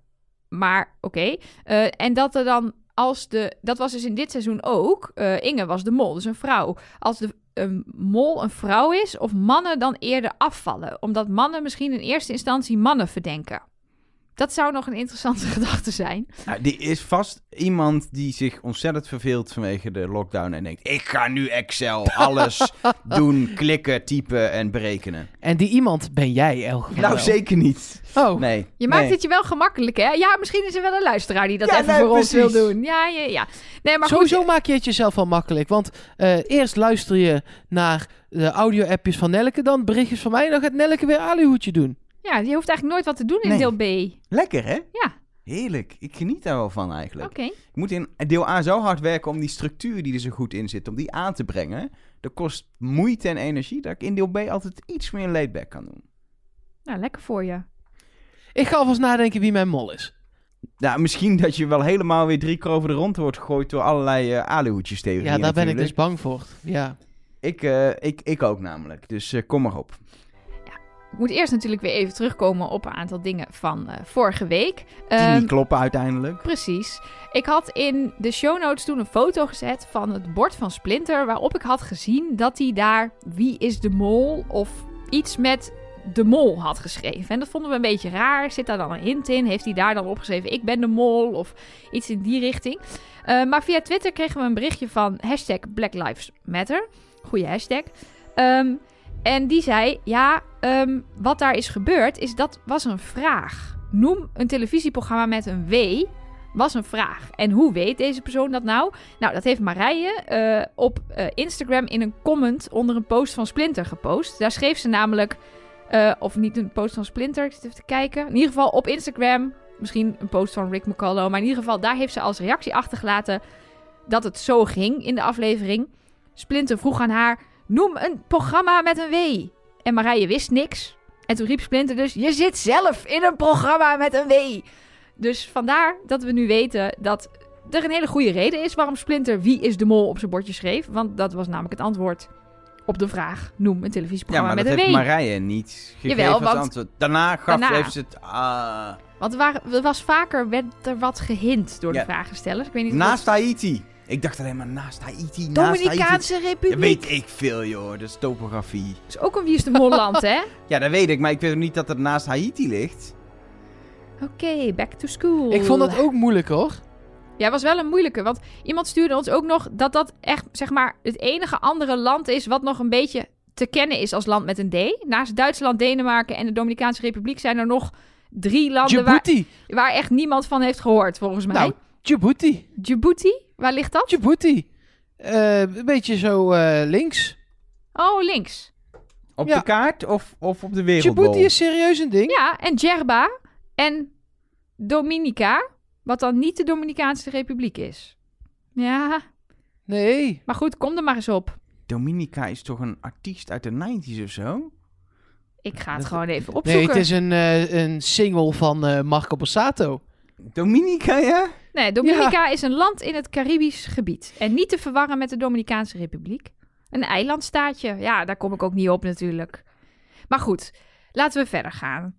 Maar oké. Eh, en dat er dan als de. Dat was dus in dit seizoen ook. eh, Inge was de mol, dus een vrouw. Als de een mol een vrouw is, of mannen dan eerder afvallen. Omdat mannen misschien in eerste instantie mannen verdenken. Dat zou nog een interessante gedachte zijn. Nou, die is vast iemand die zich ontzettend verveelt vanwege de lockdown. En denkt, ik ga nu Excel alles doen, klikken, typen en berekenen. En die iemand ben jij, Elge van Nou, Wel. zeker niet. Oh, Nee. Je maakt nee. het je wel gemakkelijk, hè? Ja, misschien is er wel een luisteraar die dat Ja, even nee, voor ons wil doen. Ja, ja, ja. Nee, maar Sowieso goed. maak je het jezelf wel makkelijk. Want eh, eerst luister je naar de audio-appjes van Nelke, dan berichtjes van mij. En dan gaat Nelke weer alihoedje doen. Ja, je hoeft eigenlijk nooit wat te doen in Nee. deel B. Lekker, hè? Ja. Heerlijk. Ik geniet daar wel van eigenlijk. Oké. Je moet in deel A zo hard werken om die structuur die er zo goed in zit, om die aan te brengen. Dat kost moeite en energie, dat ik in deel B altijd iets meer laidback kan doen. Nou, lekker voor je. Ik ga alvast nadenken wie mijn mol is. Nou, misschien dat je wel helemaal weer drie keer over de rond wordt gegooid door allerlei uh, aluhoedjes tegen. Ja, daar ben ik dus bang voor. Ja. Ik, eh, ik, ik ook namelijk, dus eh, kom maar op. Ik moet eerst natuurlijk weer even terugkomen op een aantal dingen van eh, vorige week. Die Ehm, niet kloppen uiteindelijk. Precies. Ik had in de show notes toen een foto gezet van het bord van Splinter. Waarop ik had gezien dat hij daar Wie is de Mol? of iets met de Mol had geschreven. En dat vonden we een beetje raar. Zit daar dan een hint in? Heeft hij daar dan opgeschreven Ik ben de Mol? Of iets in die richting. Eh, maar via Twitter kregen we een berichtje van hashtag Black Lives Matter. Goeie hashtag. Ehm, en die zei, ja, ehm, wat daar is gebeurd, is dat was een vraag. Noem een televisieprogramma met een W was een vraag. En hoe weet deze persoon dat nou? Nou, dat heeft Marije eh, op eh, Instagram in een comment onder een post van Splinter gepost. Daar schreef ze namelijk, eh, of niet een post van Splinter, ik zit even te kijken. In ieder geval op Instagram, misschien een post van Rick McCullough. Maar in ieder geval, daar heeft ze als reactie achtergelaten dat het zo ging in de aflevering. Splinter vroeg aan haar, noem een programma met een W. En Marije wist niks. En toen riep Splinter dus, je zit zelf in een programma met een W. Dus vandaar dat we nu weten dat er een hele goede reden is waarom Splinter wie is de mol op zijn bordje schreef. Want dat was namelijk het antwoord op de vraag. Noem een Ja, televisieprogramma maar dat met een heeft W. Marije niet gegeven Jawel, als want- antwoord. Daarna gaf Daarna. heeft ze het... ah, Want er, waren, er was vaker werd er wat gehint door Ja. de vragenstellers. Ik weet niet of naast Haiti. Ik dacht alleen maar naast Haiti, dat- naast Haiti. Dominicaanse Dat Republiek. weet ik veel, joh. Dat is topografie. is ook een wie is de mol land, hè? Ja, dat weet ik, maar ik weet ook niet dat het naast Haiti ligt. Oké, back to school. Ik vond dat ook moeilijk hoor. Ja, was wel een moeilijke. Want iemand stuurde ons ook nog dat dat echt, zeg maar, het enige andere land is wat nog een beetje te kennen is als land met een D. Naast Duitsland, Denemarken en de Dominicaanse Republiek zijn er nog drie landen waar, waar echt niemand van heeft gehoord, volgens mij. Nou, Djibouti. Djibouti, waar ligt dat? Djibouti. Eh, een beetje zo eh, links. Oh, links. Op Ja. de kaart of, of op de wereldbol? Djibouti is serieus een ding. Ja, en Djerba en Dominica, wat dan niet de Dominicaanse Republiek is. Ja, Nee. maar goed, kom er maar eens op. Dominica is toch een artiest uit de 90s of zo? Ik ga het Dat- gewoon even Nee, opzoeken. het is een, eh, een single van eh, Marco Borsato. Dominica, ja? Nee, Dominica is een land in het Caribisch gebied. En niet te verwarren met de Dominicaanse Republiek. Een eilandstaatje. Ja, daar kom ik ook niet op natuurlijk. Maar goed, laten we verder gaan.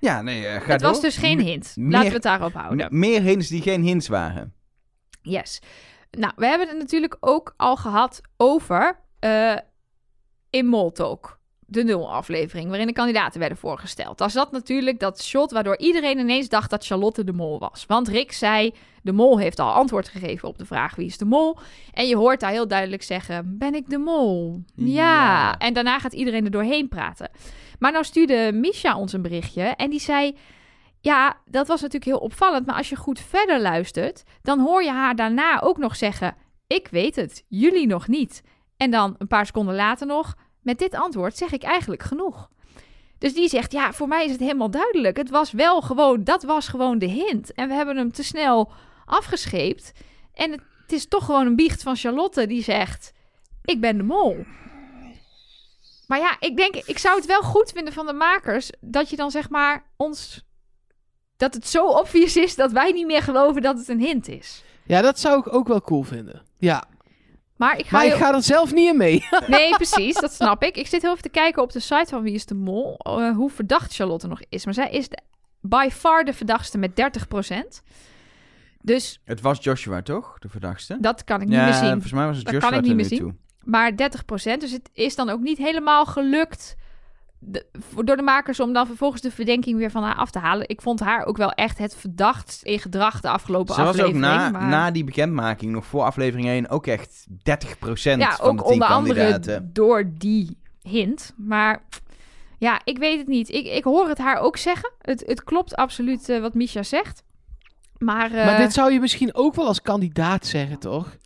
Ja, nee, eh, ga het was dus geen hint. meer- Laten we het daarop houden. Meer hints die geen hints waren. Yes. Nou, we hebben het natuurlijk ook al gehad over eh in Moltalk. De nul-aflevering, waarin de kandidaten werden voorgesteld. Daar zat natuurlijk dat shot waardoor iedereen ineens dacht dat Charlotte de mol was. Want Rick zei, de mol heeft al antwoord gegeven op de vraag wie is de mol. En je hoort daar heel duidelijk zeggen, ben ik de mol? Ja. Ja. En daarna gaat iedereen er doorheen praten. Maar nou stuurde Misha ons een berichtje en die zei... Ja, dat was natuurlijk heel opvallend. Maar als je goed verder luistert, dan hoor je haar daarna ook nog zeggen: Ik weet het, jullie nog niet. En dan een paar seconden later nog: Met dit antwoord zeg ik eigenlijk genoeg. Dus die zegt: Ja, voor mij is het helemaal duidelijk. Het was wel gewoon, dat was gewoon de hint. En we hebben hem te snel afgescheept. En het, is toch gewoon een biecht van Charlotte die zegt: Ik ben de mol. Maar ja, ik denk, ik zou het wel goed vinden van de makers dat je dan zeg maar ons dat het zo obvious is dat wij niet meer geloven dat het een hint is. Ja, dat zou ik ook wel cool vinden. Ja, Maar ik ga, maar ik heel- ga er zelf niet in mee. Nee, precies, dat snap ik. Ik zit heel even te kijken op de site van Wie is de Mol, eh, hoe verdacht Charlotte nog is. Maar zij is de, by far de verdachtste met 30%. Dus Het was Joshua, toch? De verdachte? dat kan ik niet meer zien. volgens mij was het Dat Joshua kan ik niet meer zien. toe. Maar 30%, dus het is dan ook niet helemaal gelukt de- voor- door de makers om dan vervolgens de verdenking weer van haar af te halen. Ik vond haar ook wel echt het verdachtst in gedrag de afgelopen Ze was ook aflevering. na, maar... na die bekendmaking, nog voor aflevering 1, ook echt 30% ja, van ook de 10 onder andere kandidaten. door die hint. Maar ja, ik weet het niet. Ik, ik hoor het haar ook zeggen. Het, het klopt absoluut eh, wat Misha zegt. Maar, eh, Maar dit zou je misschien ook wel als kandidaat zeggen, toch?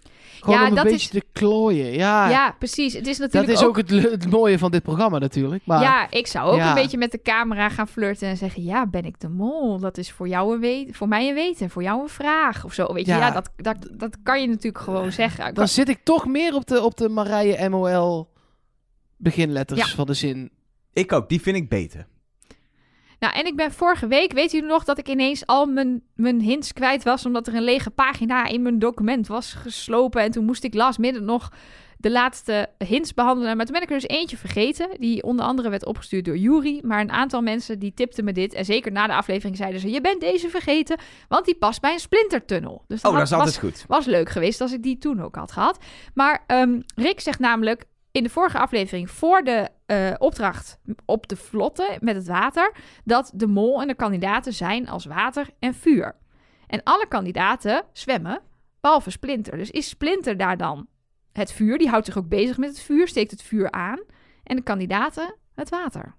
Gewoon Ja, om een dat beetje te klooien. Ja, ja, precies. Het is dat natuurlijk is ook, het, het mooie van dit programma natuurlijk. Maar Ja, ik zou ook Ja. een beetje met de camera gaan flirten en zeggen: Ja, ben ik de mol? Dat is voor jou een weten, voor mij een weten, voor jou een vraag of zo. Weet je, Ja. ja, dat, dat, dat kan je natuurlijk gewoon zeggen. dan zit ik toch meer op de, op de Marije MOL beginletters Ja. van de zin. Ik ook, die vind ik beter. Nou, en ik ben vorige week, weet jullie nog, dat ik ineens al mijn, mijn hints kwijt was, omdat er een lege pagina in mijn document was geslopen. En toen moest ik last minute nog de laatste hints behandelen. Maar toen ben ik er dus eentje vergeten, die onder andere werd opgestuurd door Jury. Maar een aantal mensen die tipten me dit. En zeker na de aflevering zeiden ze, je bent deze vergeten, want die past bij een splintertunnel. Dus Oh, had- dat is altijd was, goed. was leuk geweest als ik die toen ook had gehad. Maar ehm, Rick zegt namelijk in de vorige aflevering voor de eh, opdracht op de vlotte met het water dat de mol en de kandidaten zijn als water en vuur. En alle kandidaten zwemmen, behalve Splinter. Dus is Splinter daar dan het vuur? Die houdt zich ook bezig met het vuur, steekt het vuur aan. En de kandidaten het water.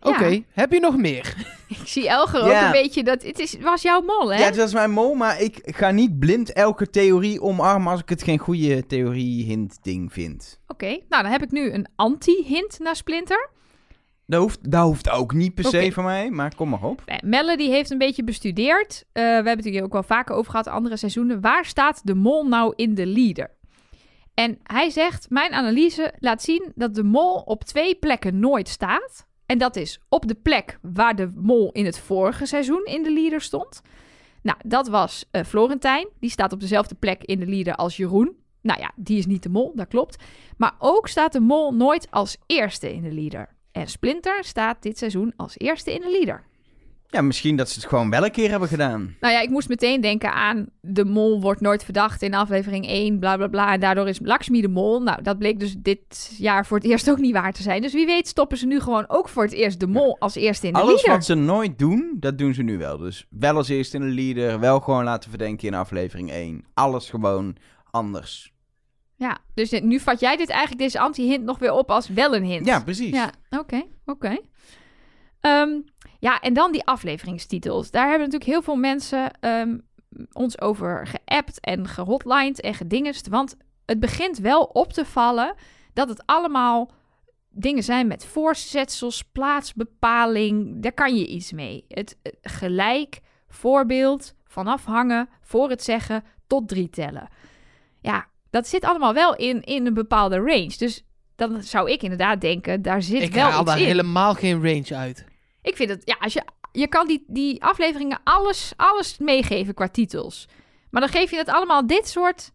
Ja. Oké, heb je nog meer? Ik zie Elger ook Ja. een beetje dat... Het is, was jouw mol, hè? Ja, dat is mijn mol, maar ik ga niet blind elke theorie omarmen als ik het geen goede theorie-hint-ding vind. Oké, nou dan heb ik nu een anti-hint naar Splinter. Dat hoeft, dat hoeft ook niet per se van mij, maar kom maar op. Melle die heeft een beetje bestudeerd. Eh, we hebben het hier ook wel vaker over gehad, andere seizoenen. Waar staat de mol nou in de leader? En hij zegt, mijn analyse laat zien dat de mol op twee plekken nooit staat. En dat is op de plek waar de mol in het vorige seizoen in de leader stond. Nou, dat was eh, Florentijn. Die staat op dezelfde plek in de leader als Jeroen. Nou ja, die is niet de mol, dat klopt. Maar ook staat de mol nooit als eerste in de leader. En Splinter staat dit seizoen als eerste in de leader. Ja, misschien dat ze het gewoon wel een keer hebben gedaan. Nou ja, ik moest meteen denken aan de mol wordt nooit verdacht in aflevering 1, bla bla bla. En daardoor is Lakshmi de mol. Nou, dat bleek dus dit jaar voor het eerst ook niet waar te zijn. Dus wie weet stoppen ze nu gewoon ook voor het eerst de mol als eerste in de Alles leader. wat ze nooit doen, dat doen ze nu wel. Dus wel als eerste in de leader, wel gewoon laten verdenken in aflevering 1. Alles gewoon anders. Ja, dus nu vat jij dit eigenlijk, deze anti-hint, nog weer op als wel een hint. Ja, precies. Ja, oké, oké. Ehm, ja, en dan die afleveringstitels. Daar hebben natuurlijk heel veel mensen ehm, ons over geappt en gehotlined en gedingest. Want het begint wel op te vallen dat het allemaal dingen zijn met voorzetsels, plaatsbepaling. Daar kan je iets mee. Het eh, gelijk, voorbeeld, vanaf hangen, voor het zeggen, tot drie tellen. Ja, dat zit allemaal wel in, in een bepaalde range. Dus dan zou ik inderdaad denken, daar zit ik wel haal iets daar in. helemaal geen range uit. Ik vind het, ja, als je, je kan die, die afleveringen alles, alles meegeven qua titels. Maar dan geef je het allemaal dit soort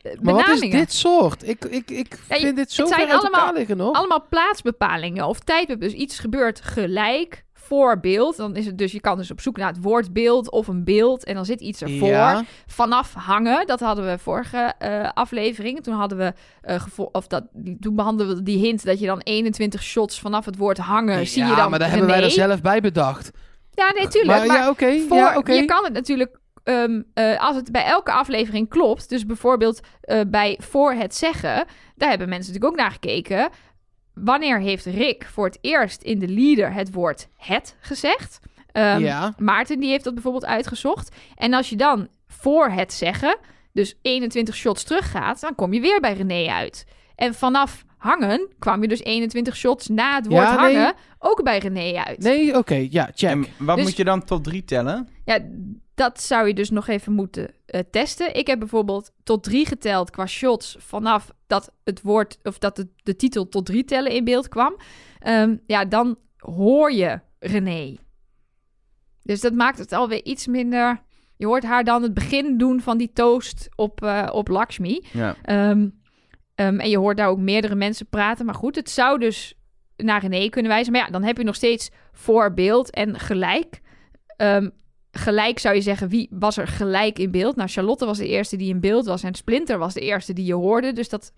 eh, Maar wat is benamingen. dit soort? Ik, ik, ik Ja, je- vind dit zo het zijn ver uit allemaal- elkaar liggen nog. Allemaal plaatsbepalingen of tijdbepalingen. Dus iets gebeurt gelijk, voorbeeld. Dan is het dus, je kan dus op zoek naar het woord beeld of een beeld. En dan zit iets ervoor. Ja. Vanaf hangen, dat hadden we vorige eh, aflevering. Toen hadden we, eh, of dat, toen behandelden we die hint dat je dan 21 shots vanaf het woord hangen, zie je ja, dan maar daar hebben wij er René. zelf bij bedacht. Ja, nee, tuurlijk. Maar, Maar, ja, oké. ja, je kan het natuurlijk, ehm, eh, als het bij elke aflevering klopt, dus bijvoorbeeld bij voor het zeggen, daar hebben mensen natuurlijk ook naar gekeken. Wanneer heeft Rick voor het eerst in de leader het woord het gezegd? Ehm, ja. Maarten die heeft dat bijvoorbeeld uitgezocht. En als je dan voor het zeggen, dus 21 shots teruggaat, dan kom je weer bij René uit. En vanaf hangen kwam je dus 21 shots na het woord Ja, nee. hangen ook bij René uit. Nee, oké. ja, check. En wat Dus- moet je dan tot drie tellen? Ja, dat zou je dus nog even moeten eh, testen. Ik heb bijvoorbeeld tot drie geteld qua shots vanaf dat het woord of dat de, de titel tot drie tellen in beeld kwam. Ehm, ja, dan hoor je René. Dus dat maakt het alweer iets minder. Je hoort haar dan het begin doen van die toast op, eh, op Lakshmi. Ja. Ehm, ehm, en je hoort daar ook meerdere mensen praten. Maar goed, het zou dus naar René kunnen wijzen. Maar ja, dan heb je nog steeds voorbeeld en gelijk. Ehm, gelijk zou je zeggen, wie was er gelijk in beeld? Nou, Charlotte was de eerste die in beeld was. En Splinter was de eerste die je hoorde. Dus dat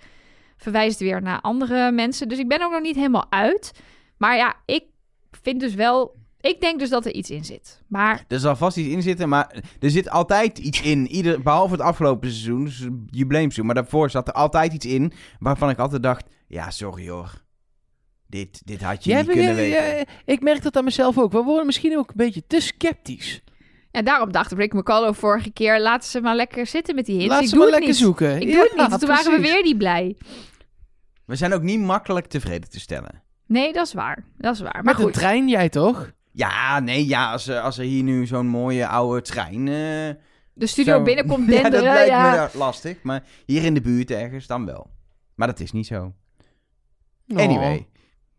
verwijst weer naar andere mensen. Dus ik ben ook nog niet helemaal uit. Maar ja, ik vind dus wel... Ik denk dus dat er iets in zit. Maar Er zal vast iets in zitten, maar er zit altijd iets in. Ieder, behalve het afgelopen seizoen, dus jubileumseizoen. Maar daarvoor zat er altijd iets in waarvan ik altijd dacht... Ja, sorry hoor. Dit, dit had je Jij niet bent- kunnen ja, weten. ja, ik merk dat aan mezelf ook. We worden misschien ook een beetje te sceptisch. ja, daarom dacht Rick McCullough vorige keer... laten ze maar lekker zitten met die hints. Laat ik ze doe maar het lekker niet. zoeken. Ik Ja, doe het niet. Toen waren we precies. weer niet blij. We zijn ook niet makkelijk tevreden te stellen. Nee, dat is waar. Dat is waar. Maar Met een goed. trein, jij toch? Ja, nee, ja, als, er- als er hier nu zo'n mooie oude trein... eh, De studio zo- binnenkomt Ja, dat denderen. lijkt Ja, me nou lastig. Maar hier in de buurt ergens dan wel. Maar dat is niet zo. Oh. Anyway.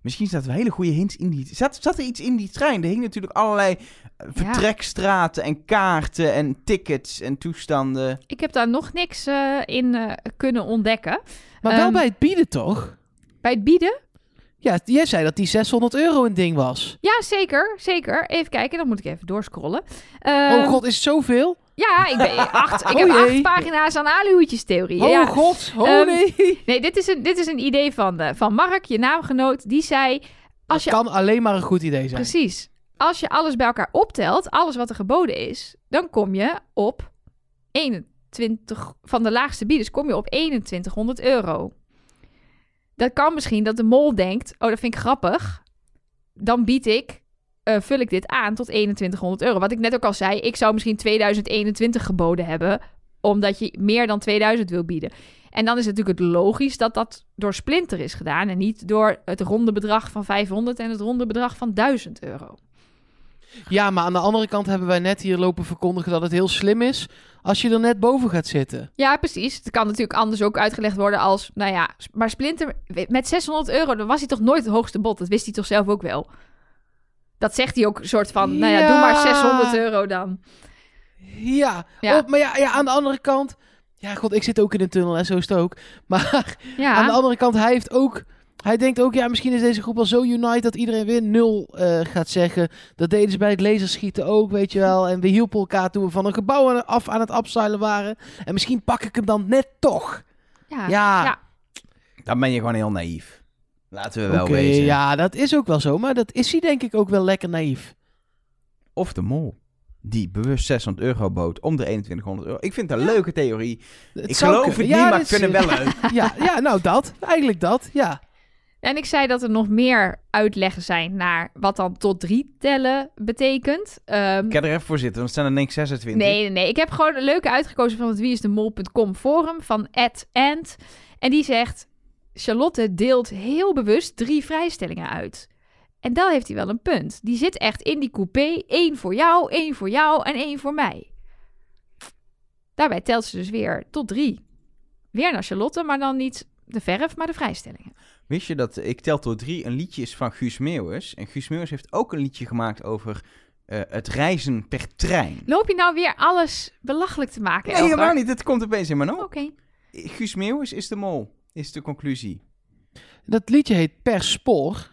Misschien zaten er hele goede hints in die... Zat, zat er iets in die trein? Er hingen natuurlijk allerlei eh, vertrekstraten en kaarten en tickets en toestanden. Ik heb daar nog niks eh, in eh, kunnen ontdekken. Maar wel Ehm, bij het bieden, toch? Bij het bieden? Ja, jij zei dat die 600 euro een ding was. Ja, zeker. Zeker. Even kijken, dan moet ik even doorscrollen. oh Ehm, god, is het zoveel? Ja, ik, ben, acht, ik Oh heb jee. acht pagina's aan aluhoedjestheorie. Oh ja. god, oh Ehm, nee. Nee, dit is, een, dit is een idee van, eh, van Mark, je naamgenoot. Die zei, als Dat je kan alleen maar een goed idee zijn. Precies. Als je alles bij elkaar optelt, alles wat er geboden is, dan kom je op 21 van de laagste bieders kom je op 2100 euro. Dat kan misschien dat de mol denkt: "Oh, dat vind ik grappig. Dan bied ik eh, vul ik dit aan tot 2100 euro. Wat ik net ook al zei, ik zou misschien 2021 geboden hebben, omdat je meer dan 2000 wil bieden. En dan is het natuurlijk het logisch dat dat door Splinter is gedaan en niet door het ronde bedrag van 500 en het ronde bedrag van 1000 euro. Ja, maar aan de andere kant hebben wij net hier lopen verkondigen dat het heel slim is als je er net boven gaat zitten. Ja, precies. Het kan natuurlijk anders ook uitgelegd worden als, nou ja, maar Splinter met 600 euro, dan was hij toch nooit het hoogste bod. Dat wist hij toch zelf ook wel. Dat zegt hij ook een soort van, nou ja, doe maar Ja. 600 euro dan. Ja, Ja. Maar ja, ja, aan de andere kant... Ja, god, ik zit ook in een tunnel en zo is het ook. Maar Ja, aan de andere kant, hij heeft ook... Hij denkt ook, ja, misschien is deze groep al zo unite dat iedereen weer nul eh, gaat zeggen. Dat deden ze bij het laserschieten ook, weet je wel. En we hielpen elkaar toen we van een gebouw af aan het afzuilen waren. En misschien pak ik hem dan net toch. ja. Ja, Ja. Dan ben je gewoon heel naïef. Laten we wel oké, wezen. ja, dat is ook wel zo. Maar dat is hij denk ik ook wel lekker naïef. Of de mol. Die bewust 600 euro bood om de 2100 euro. Ik vind het een leuke theorie. Het ik zou geloof het kunnen. niet, Ja, maar het wel leuk. Ja, ja, nou dat. Eigenlijk dat, ja. En ik zei dat er nog meer uitleggen zijn naar wat dan tot drie tellen betekent. Ehm, Ik ga er even voor zitten, want het zijn er denk ik 26. Nee, nee, nee. Ik heb gewoon een leuke uitgekozen van het wieisdemol.com forum van Ed. En die zegt, Charlotte deelt heel bewust drie vrijstellingen uit. En daar heeft hij wel een punt. Die zit echt in die coupé. één voor jou, één voor jou en één voor mij. Daarbij telt ze dus weer tot drie. Weer naar Charlotte, maar dan niet de verf, maar de vrijstellingen. Wist je dat Ik Tel Tot Drie een liedje is van Guus Meeuwis? En Guus Meeuwis heeft ook een liedje gemaakt over eh, het reizen per trein. Loop je nou weer alles belachelijk te maken? Nee, Elgar? helemaal niet. Het komt opeens in mijn op. Oké. Guus Meeuwis is de mol, is de conclusie. Dat liedje heet Per Spoor.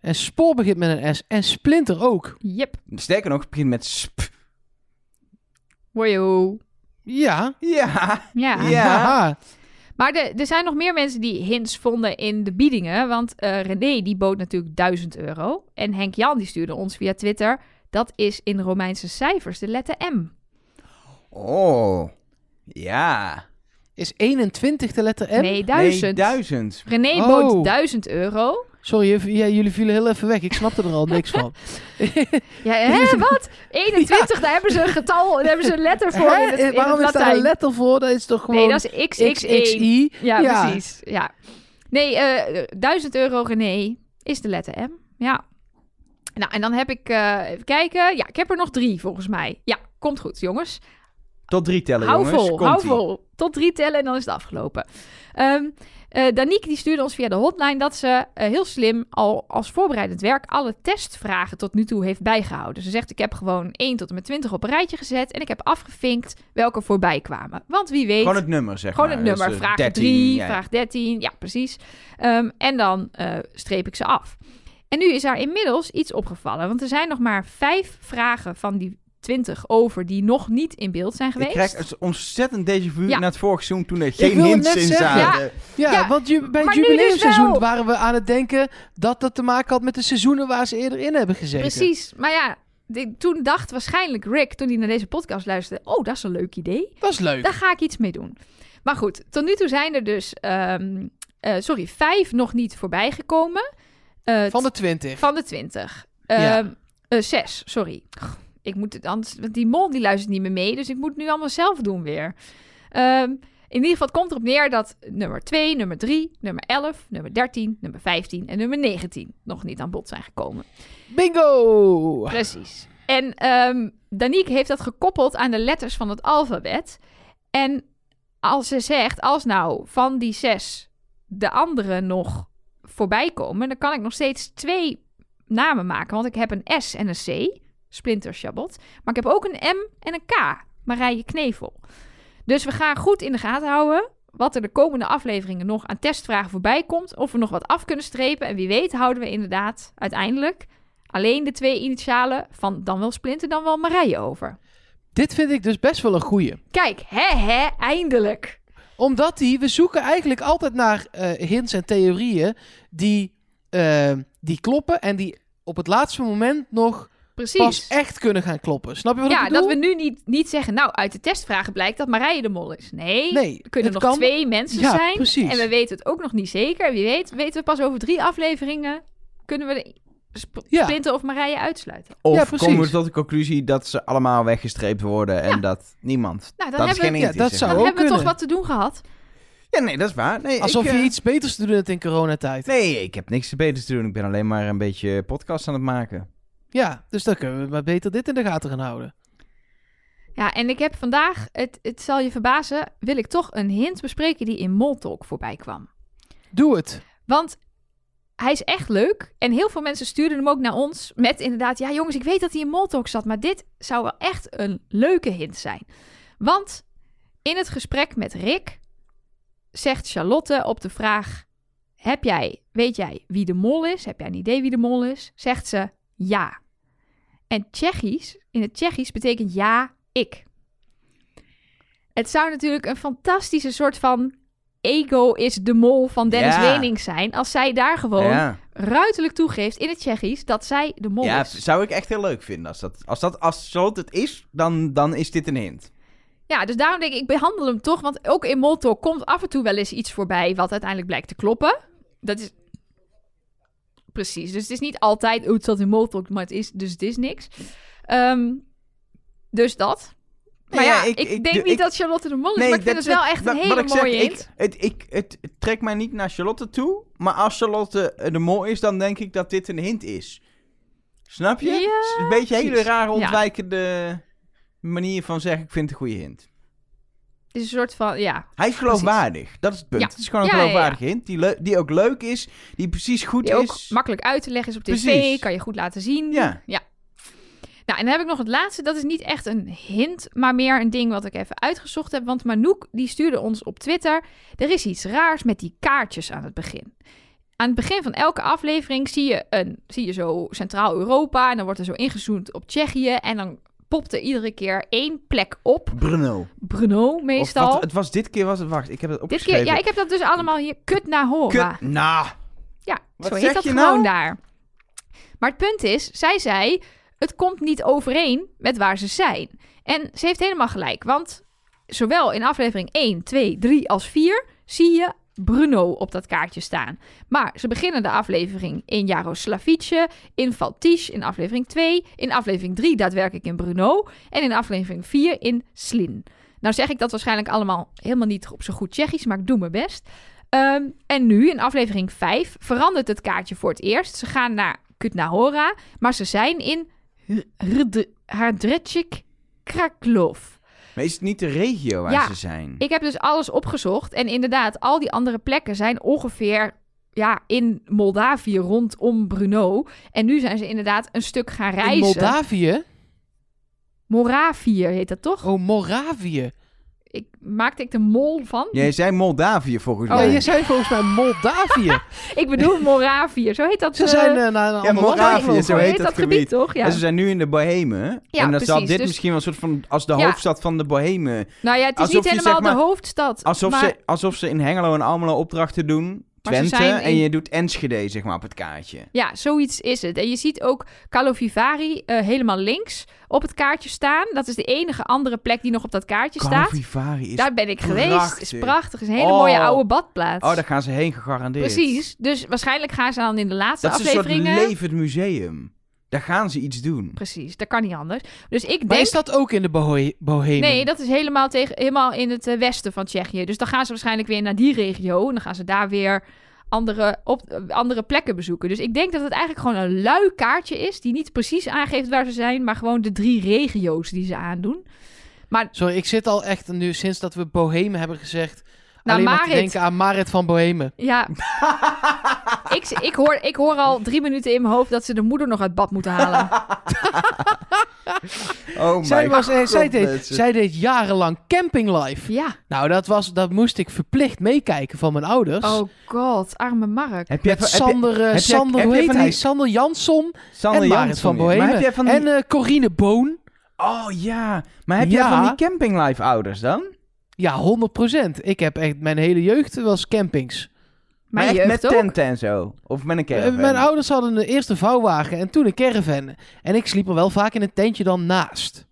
En spoor begint met een S. En splinter ook. Yep. Sterker nog, het begint met sp. Wojo. Ja. Ja. Ja. Ja. Maar de- er zijn nog meer mensen die hints vonden in de biedingen. Want eh, René die bood natuurlijk 1000 euro. En Henk Jan die stuurde ons via Twitter. Dat is in Romeinse cijfers de letter M. Oh. Ja. Is 21 de letter M? Nee, 1000. Nee, duizend. René Oh. bood 1000 euro. Sorry, ja, jullie vielen heel even weg. Ik snapte er al niks van. Ja, hè, wat? 21, daar hebben ze een getal, daar hebben ze een letter voor Hè? in het, in Waarom het is daar een letter voor? Dat is toch gewoon Nee, dat is XXE. XXI? Ja, Ja. precies. Ja. Nee, eh 1000 euro René is de letter M. Ja. Nou, en dan heb ik, eh, even kijken. Ja, ik heb er nog drie volgens mij. Ja, komt goed, jongens. Tot drie tellen, hou jongens. vol, hou vol. Tot drie tellen en dan is het afgelopen. Eh, Danique die stuurde ons via de hotline dat ze eh, heel slim al als voorbereidend werk alle testvragen tot nu toe heeft bijgehouden. Ze zegt ik heb gewoon 1 tot en met 20 op een rijtje gezet en ik heb afgevinkt welke voorbij kwamen. Want wie weet... Gewoon het nummer, zeg Gewoon maar. het nummer. Dus, eh, vraag 13, 3, ja, vraag 13. Ja, precies. Ehm, en dan streep ik ze af. En nu is daar inmiddels iets opgevallen. Want er zijn nog maar vijf vragen van die 20 over die nog niet in beeld zijn Ik geweest. krijg een ontzettend déjà vu Ja. naar het vorige seizoen toen er geen hints in zaten. Ja, Ja, want ju- bij het dus jubileumseizoen waren we aan het denken dat dat te maken had met de seizoenen waar ze eerder in hebben gezeten. Precies. Maar ja, die- toen dacht waarschijnlijk Rick, toen hij naar deze podcast luisterde... oh, dat is een leuk idee. Dat is leuk. Daar ga ik iets mee doen. Maar goed, tot nu toe zijn er dus... ehm, eh, sorry, vijf nog niet voorbij gekomen. Eh, Van de 20. Van de 20. Ja. Ehm, eh, zes, sorry. Ik moet het anders, want die mol die luistert niet meer mee, dus ik moet het nu allemaal zelf doen weer. Ehm, in ieder geval, het komt erop neer dat nummer 2, nummer 3, nummer 11, nummer 13, nummer 15 en nummer 19 nog niet aan bod zijn gekomen. Bingo! Precies. En ehm Danique heeft dat gekoppeld aan de letters van het alfabet. En als ze zegt, als nou van die zes de andere nog voorbij komen, dan kan ik nog steeds twee namen maken. Want ik heb een S en een C, Splinter Chabot. Maar ik heb ook een M en een K, Marije Knevel. Dus we gaan goed in de gaten houden wat er de komende afleveringen nog aan testvragen voorbij komt. Of we nog wat af kunnen strepen. En wie weet houden we inderdaad uiteindelijk alleen de twee initialen van dan wel Splinter, dan wel Marije over. Dit vind ik dus best wel een goeie. Kijk, hè hè, eindelijk. Omdat die, we zoeken eigenlijk altijd naar eh, hints en theorieën die, eh, die kloppen en die op het laatste moment nog pas Precies. echt kunnen gaan kloppen. Snap je wat Ja, ik bedoel? dat we nu niet, niet zeggen, nou, uit de testvragen blijkt dat Marije de mol is. Nee, Nee, er kunnen nog kan- twee mensen Ja, zijn. precies. En we weten het ook nog niet zeker. Wie weet, weten we pas over drie afleveringen, kunnen we de Sp- Ja. Splinter of Marije uitsluiten. Of Ja, precies. komen we tot de conclusie dat ze allemaal weggestreept worden en dat niemand... Nou, dan dat is hebben, geen we, ja, dat is, zou dan hebben we toch wat te doen gehad. Ja, nee, dat is waar. Nee, Alsof ik, je eh, iets beters te doen hebt in coronatijd. Nee, ik heb niks beters te doen. Ik ben alleen maar een beetje podcast aan het maken. Ja, dus dan kunnen we maar beter dit in de gaten gaan houden. Ja, en ik heb vandaag, het, het zal je verbazen, wil ik toch een hint bespreken die in Moltalk voorbij kwam. Doe het. Want hij is echt leuk. En heel veel mensen stuurden hem ook naar ons. Met inderdaad, ja jongens, ik weet dat hij in Moltalk zat. Maar dit zou wel echt een leuke hint zijn. Want in het gesprek met Rick zegt Charlotte op de vraag... Heb jij, weet jij wie de mol is? Heb jij een idee wie de mol is? Zegt ze ja. En Tsjechisch, in het Tsjechisch betekent ja, ik. Het zou natuurlijk een fantastische soort van ego is de mol van Dennis Ja. Wening zijn. Als zij daar gewoon Ja, ruiterlijk toegeeft in het Tsjechisch dat zij de mol ja is. zou ik echt heel leuk vinden. Als dat, als dat als Charlotte het is, dan, dan is dit een hint. Ja, dus daarom denk ik, ik behandel hem toch. Want ook in Moltalk komt af en toe wel eens iets voorbij wat uiteindelijk blijkt te kloppen. Dat is... Precies, dus het is niet altijd, oh, het zat in maar het is, dus het is niks. Ehm, dus dat. Maar ja, ja, ik, ik- ik- denk ik- niet dat Charlotte de mol is, maar ik vind het is wel echt een hele zeg, mooie ik- hint. het, ik, het trekt mij niet naar Charlotte toe. Maar als Charlotte de mol is, dan denk ik dat dit een hint is. Snap je? Ja, Het is een beetje een hele rare Ja. ontwijkende manier van zeggen, ik vind het een goede hint. Het is een soort van, ja, Hij is geloofwaardig. Dat is het punt. Ja. Het is gewoon een Ja, geloofwaardige hint. Die, die ook leuk is. Die precies goed die ook is. makkelijk uit te leggen is op tv, Precies. kan je goed laten zien. Ja. ja. Nou, en dan heb ik nog het laatste. Dat is niet echt een hint, maar meer een ding wat ik even uitgezocht heb. Want Manouk, die stuurde ons op Twitter... er is iets raars met die kaartjes aan het begin. aan het begin van elke aflevering zie je, een, zie je zo Centraal-Europa. En dan wordt er zo ingezoomd op Tsjechië. En dan popt er iedere keer één plek op. Brno Of meestal. wat, het was dit keer was het... Wacht, ik heb het Dit opgeschreven. keer, ja, ik heb dat dus allemaal hier. Kut naar Hora. Kut, nou... Ja, Wat zo heet dat gewoon nou? daar. Maar het punt is, zij zei, het komt niet overeen met waar ze zijn. En ze heeft helemaal gelijk, want zowel in aflevering 1, 2, 3 als 4 zie je Bruno op dat kaartje staan. Maar ze beginnen de aflevering in Jaroslavice, in Valtisch in aflevering 2, in aflevering 3 daadwerkelijk in Bruno en in aflevering 4 in Slin. Nou zeg ik dat waarschijnlijk allemaal helemaal niet op zo goed Tsjechisch, maar ik doe mijn best. Ehm, en nu, in aflevering 5, verandert het kaartje voor het eerst. Ze gaan naar Kutna-Hora, maar ze zijn in Hardrecik Kraklov. Maar is het niet de regio waar Ja, ze zijn? Ik heb dus alles opgezocht. En inderdaad, al die andere plekken zijn ongeveer ja, in Moldavië rondom Brno. En nu zijn ze inderdaad een stuk gaan reizen. In Moldavië? Moravië heet dat toch? Oh, Moravië. Ik, maakte ik de mol van? Jij zei Moldavië volgens Ja, mij. je zei volgens mij Moldavië. Ik bedoel Moravië. Zo heet dat. Ze eh, zijn eh, naar een Ja, Moravië, zo heet dat gebied. toch? Ja. En ze zijn nu in de Bohemen. Ja, en dan zal precies, dit dus- misschien wel een soort van... Als de Ja. hoofdstad van de Bohemen. Nou ja, het is Alsof niet je, helemaal zeg maar, de hoofdstad. Alsof, maar ze, alsof ze in Hengelo en Almelo opdrachten doen. Twente. zijn En je doet Enschede, zeg maar, op het kaartje. Ja, zoiets is het. En je ziet ook Calovivari eh, helemaal links op het kaartje staan. Dat is de enige andere plek die nog op dat kaartje staat. Calvivari is... Daar ben ik geweest. is prachtig. is een hele Oh. mooie oude badplaats. Oh, daar gaan ze heen gegarandeerd. Precies. Dus waarschijnlijk gaan ze dan in de laatste Dat is een soort afleveringen... levend museum. Daar gaan ze iets doen. Precies, dat kan niet anders. Dus ik Maar denk... is dat ook in de Bohe- Bohemen? Nee, dat is helemaal, tegen, helemaal in het eh, westen van Tsjechië. Dus dan gaan ze waarschijnlijk weer naar die regio. En dan gaan ze daar weer andere, op, eh, andere plekken bezoeken. Dus ik denk dat het eigenlijk gewoon een lui kaartje is... die niet precies aangeeft waar ze zijn... maar gewoon de drie regio's die ze aandoen. Maar Sorry, ik zit al echt nu sinds dat we Bohemen hebben gezegd... Nou, alleen maar te Marit. denken aan Marit van Bohemen. ja... ik, ik, hoor, ik hoor al drie minuten in mijn hoofd... dat ze de moeder nog uit bad moeten halen. Oh Zij, my was, eh, god, zij, deed, zij deed jarenlang Camping Life. ja. Nou, dat, was, dat moest ik verplicht meekijken van mijn ouders. Oh god, arme Mark. Heb je, Met heb je- Sander, heb je- Sander heb hoe je heet van hij? die- Sander Jansson Sander en Marit Jansson van. Bohemen. Jij van die... En Corine Boon. Oh ja, maar heb jij Ja. van die Camping Life ouders dan? Ja, 100%. Ik heb echt... Mijn hele jeugd was campings. Mijn maar echt met ook. tenten en zo? Of met een Eh, caravan? mijn ouders hadden een eerste vouwwagen en toen een caravan. En ik sliep er wel vaak in een tentje dan naast.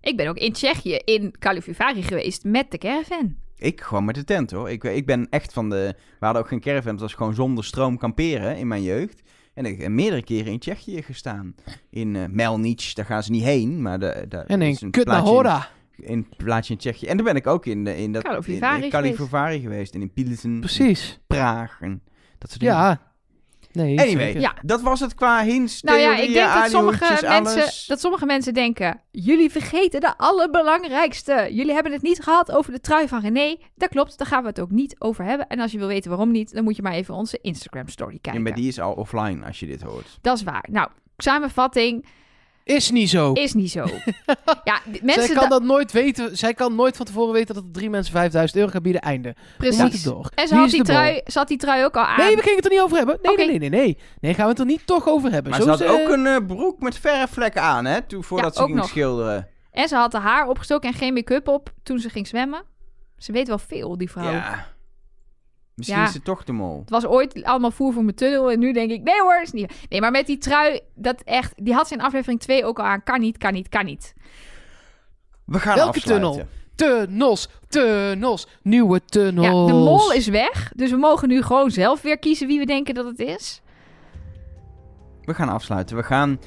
Ik ben ook in Tsjechië, in Kalifivari geweest met de caravan. Ik gewoon met de tent hoor. Ik, ik ben echt van de... We hadden ook geen caravan, het was gewoon zonder stroom kamperen in mijn jeugd. En ik heb meerdere keren in Tsjechië gestaan. In eh Melnic, daar gaan ze niet heen, maar de, de, En in Kutna plaatsje Hora. In, plaatsje in Tsjechië. En daar ben ik ook in, de, in dat... Kalifivari in, in Kalifivari geweest. En in Pilsen, Precies. Praag en dat soort dingen. Ja. Nee, Anyway. Ja. dat was het qua hints, Nou ja, ik denk dat sommige, mensen, dat sommige mensen denken... jullie vergeten de allerbelangrijkste. Jullie hebben het niet gehad over de trui van René. Dat klopt, daar gaan we het ook niet over hebben. En als je wil weten waarom niet... dan moet je maar even onze Instagram-story Ja, kijken. maar die is al offline als je dit hoort. Dat is waar. Nou, samenvatting Is niet zo. is niet zo. ja, mensen... zij kan da- dat nooit weten. Zij kan nooit van tevoren weten dat er drie mensen 5000 euro gaan bieden. Einde. Precies. door. En ze Wie had is die, trui, ze had die trui ook al aan. Nee, we gingen het er niet over hebben. Nee, nee, nee, nee, nee. Nee, gaan we het er niet toch over hebben. Maar Zo ze had is, eh, ook een eh, broek met verfvlekken aan, hè? Toen, voordat ze ook ging nog. schilderen. En ze had haar haar opgestoken en geen make-up op toen ze ging zwemmen. Ze weet wel veel, die vrouw. Ja. Misschien Ja. is het toch de mol. Het was ooit allemaal voer voor mijn tunnel. En nu denk ik, nee hoor, is niet. Nee, maar met die trui, dat echt, die had ze in aflevering 2 ook al aan. Kan niet, kan niet, kan niet. We gaan Welke afsluiten. tunnel? Tunnels, tunnels, nieuwe tunnels. Ja, de mol is weg. Dus we mogen nu gewoon zelf weer kiezen wie we denken dat het is. We gaan afsluiten. We gaan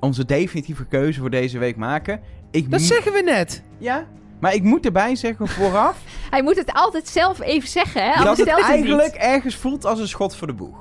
onze definitieve keuze voor deze week maken. Ik Dat zeggen we net. Ja, maar ik moet erbij zeggen vooraf Hij moet het altijd zelf even zeggen, hè? dat Anders het stelt hij het eigenlijk niet. ergens voelt als een schot voor de boeg.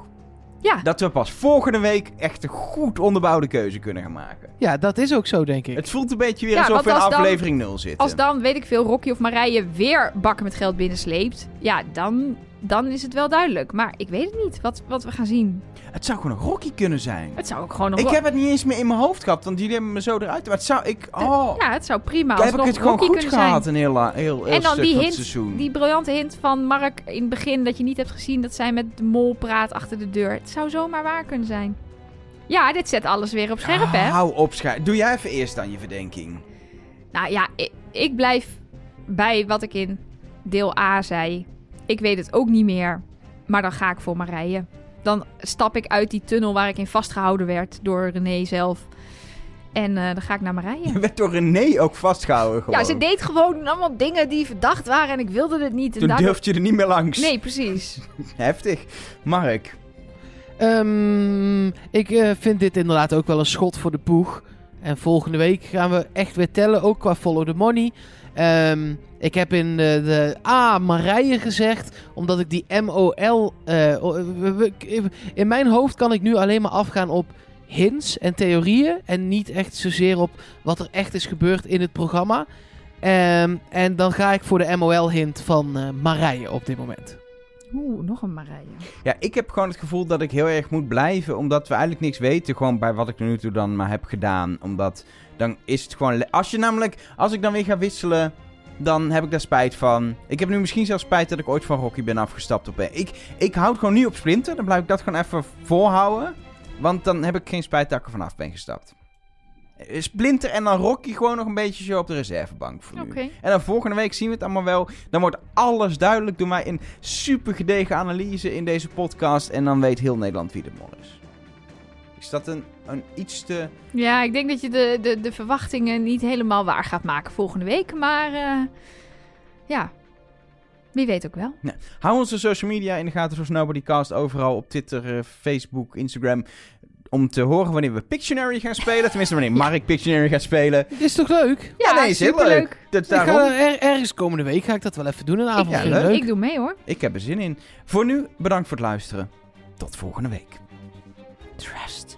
Ja, Dat we pas volgende week echt een goed onderbouwde keuze kunnen gaan maken. Ja, dat is ook zo, denk ik. Het voelt een beetje weer Ja, alsof we in als dan- aflevering 0 zitten. als dan, weet ik veel, Rocky of Marije weer bakken met geld binnensleept. Ja, dan dan is het wel duidelijk. Maar ik weet het niet wat, wat we gaan zien. Het zou gewoon een Rocky kunnen zijn. Het zou ook gewoon nog... Ik heb het niet eens meer in mijn hoofd gehad, want jullie hebben me zo eruit. Maar het zou ik. Oh, Ja, het zou prima heb ik het gewoon Rocky goed gehad zijn. een heel, la- heel, heel En dan die hint, seizoen. die briljante hint van Mark in het begin dat je niet hebt gezien dat zij met de mol praat achter de deur. Het zou zomaar waar kunnen zijn. Ja, dit zet alles weer op scherp, Ah, hè? Hou op, scherp. Doe jij even eerst dan je verdenking. Nou ja, ik, ik blijf bij wat ik in deel A zei. Ik weet het ook niet meer. Maar dan ga ik voor Marije. Dan stap ik uit die tunnel waar ik in vastgehouden werd door René zelf. En eh, dan ga ik naar Marije. Je werd door René ook vastgehouden gewoon. Ja, ze deed gewoon allemaal dingen die verdacht waren en ik wilde het niet. En Toen daardoor- durfde je er niet meer langs. Nee, precies. Heftig. Mark. Ehm, ik eh, vind dit inderdaad ook wel een schot voor de boeg. En volgende week gaan we echt weer tellen, ook qua follow the money. Ehm, ik heb in de, de A Marije gezegd, omdat ik die MOL... eh, we- we- in mijn hoofd kan ik nu alleen maar afgaan op hints en theorieën. En niet echt zozeer op wat er echt is gebeurd in het programma. Ehm, en dan ga ik voor de MOL-hint van eh Marije op dit moment. Oeh, nog een Marije. Ja, ik heb gewoon het gevoel dat ik heel erg moet blijven, omdat we eigenlijk niks weten. Gewoon bij wat ik nu toe dan maar heb gedaan. Omdat dan is het gewoon. Als je namelijk, als ik dan weer ga wisselen, dan heb ik daar spijt van. Ik heb nu misschien zelfs spijt dat ik ooit van Rocky ben afgestapt op. Ik, ik houd gewoon nu op Splinter. Dan blijf ik dat gewoon even voorhouden. Want dan heb ik geen spijt dat ik er vanaf ben gestapt. Splinter en dan Rocky gewoon nog een beetje zo op de reservebank voor nu. En dan volgende week zien we het allemaal wel. Dan wordt alles duidelijk door mij een super gedegen analyse in deze podcast. En dan weet heel Nederland wie de mol is. Is dat een, een iets te... Ja, ik denk dat je de, de, de verwachtingen niet helemaal waar gaat maken volgende week. Maar eh, ja, wie weet ook wel. Hou onze social media in de gaten zoals Nobodycast. Overal op Twitter, eh, Facebook, Instagram. Om te horen wanneer we Pictionary gaan spelen. Tenminste, wanneer Mark Pictionary gaat spelen. Dit is toch leuk? Ja, nee, is heel leuk. Dat, Ik ga daarom. er, ergens komende week ga ik dat wel even doen. Een avond Ja, vind ik leuk. leuk. Ik doe mee hoor. Ik heb er zin in. Voor nu, bedankt voor het luisteren. Tot volgende week. Trust.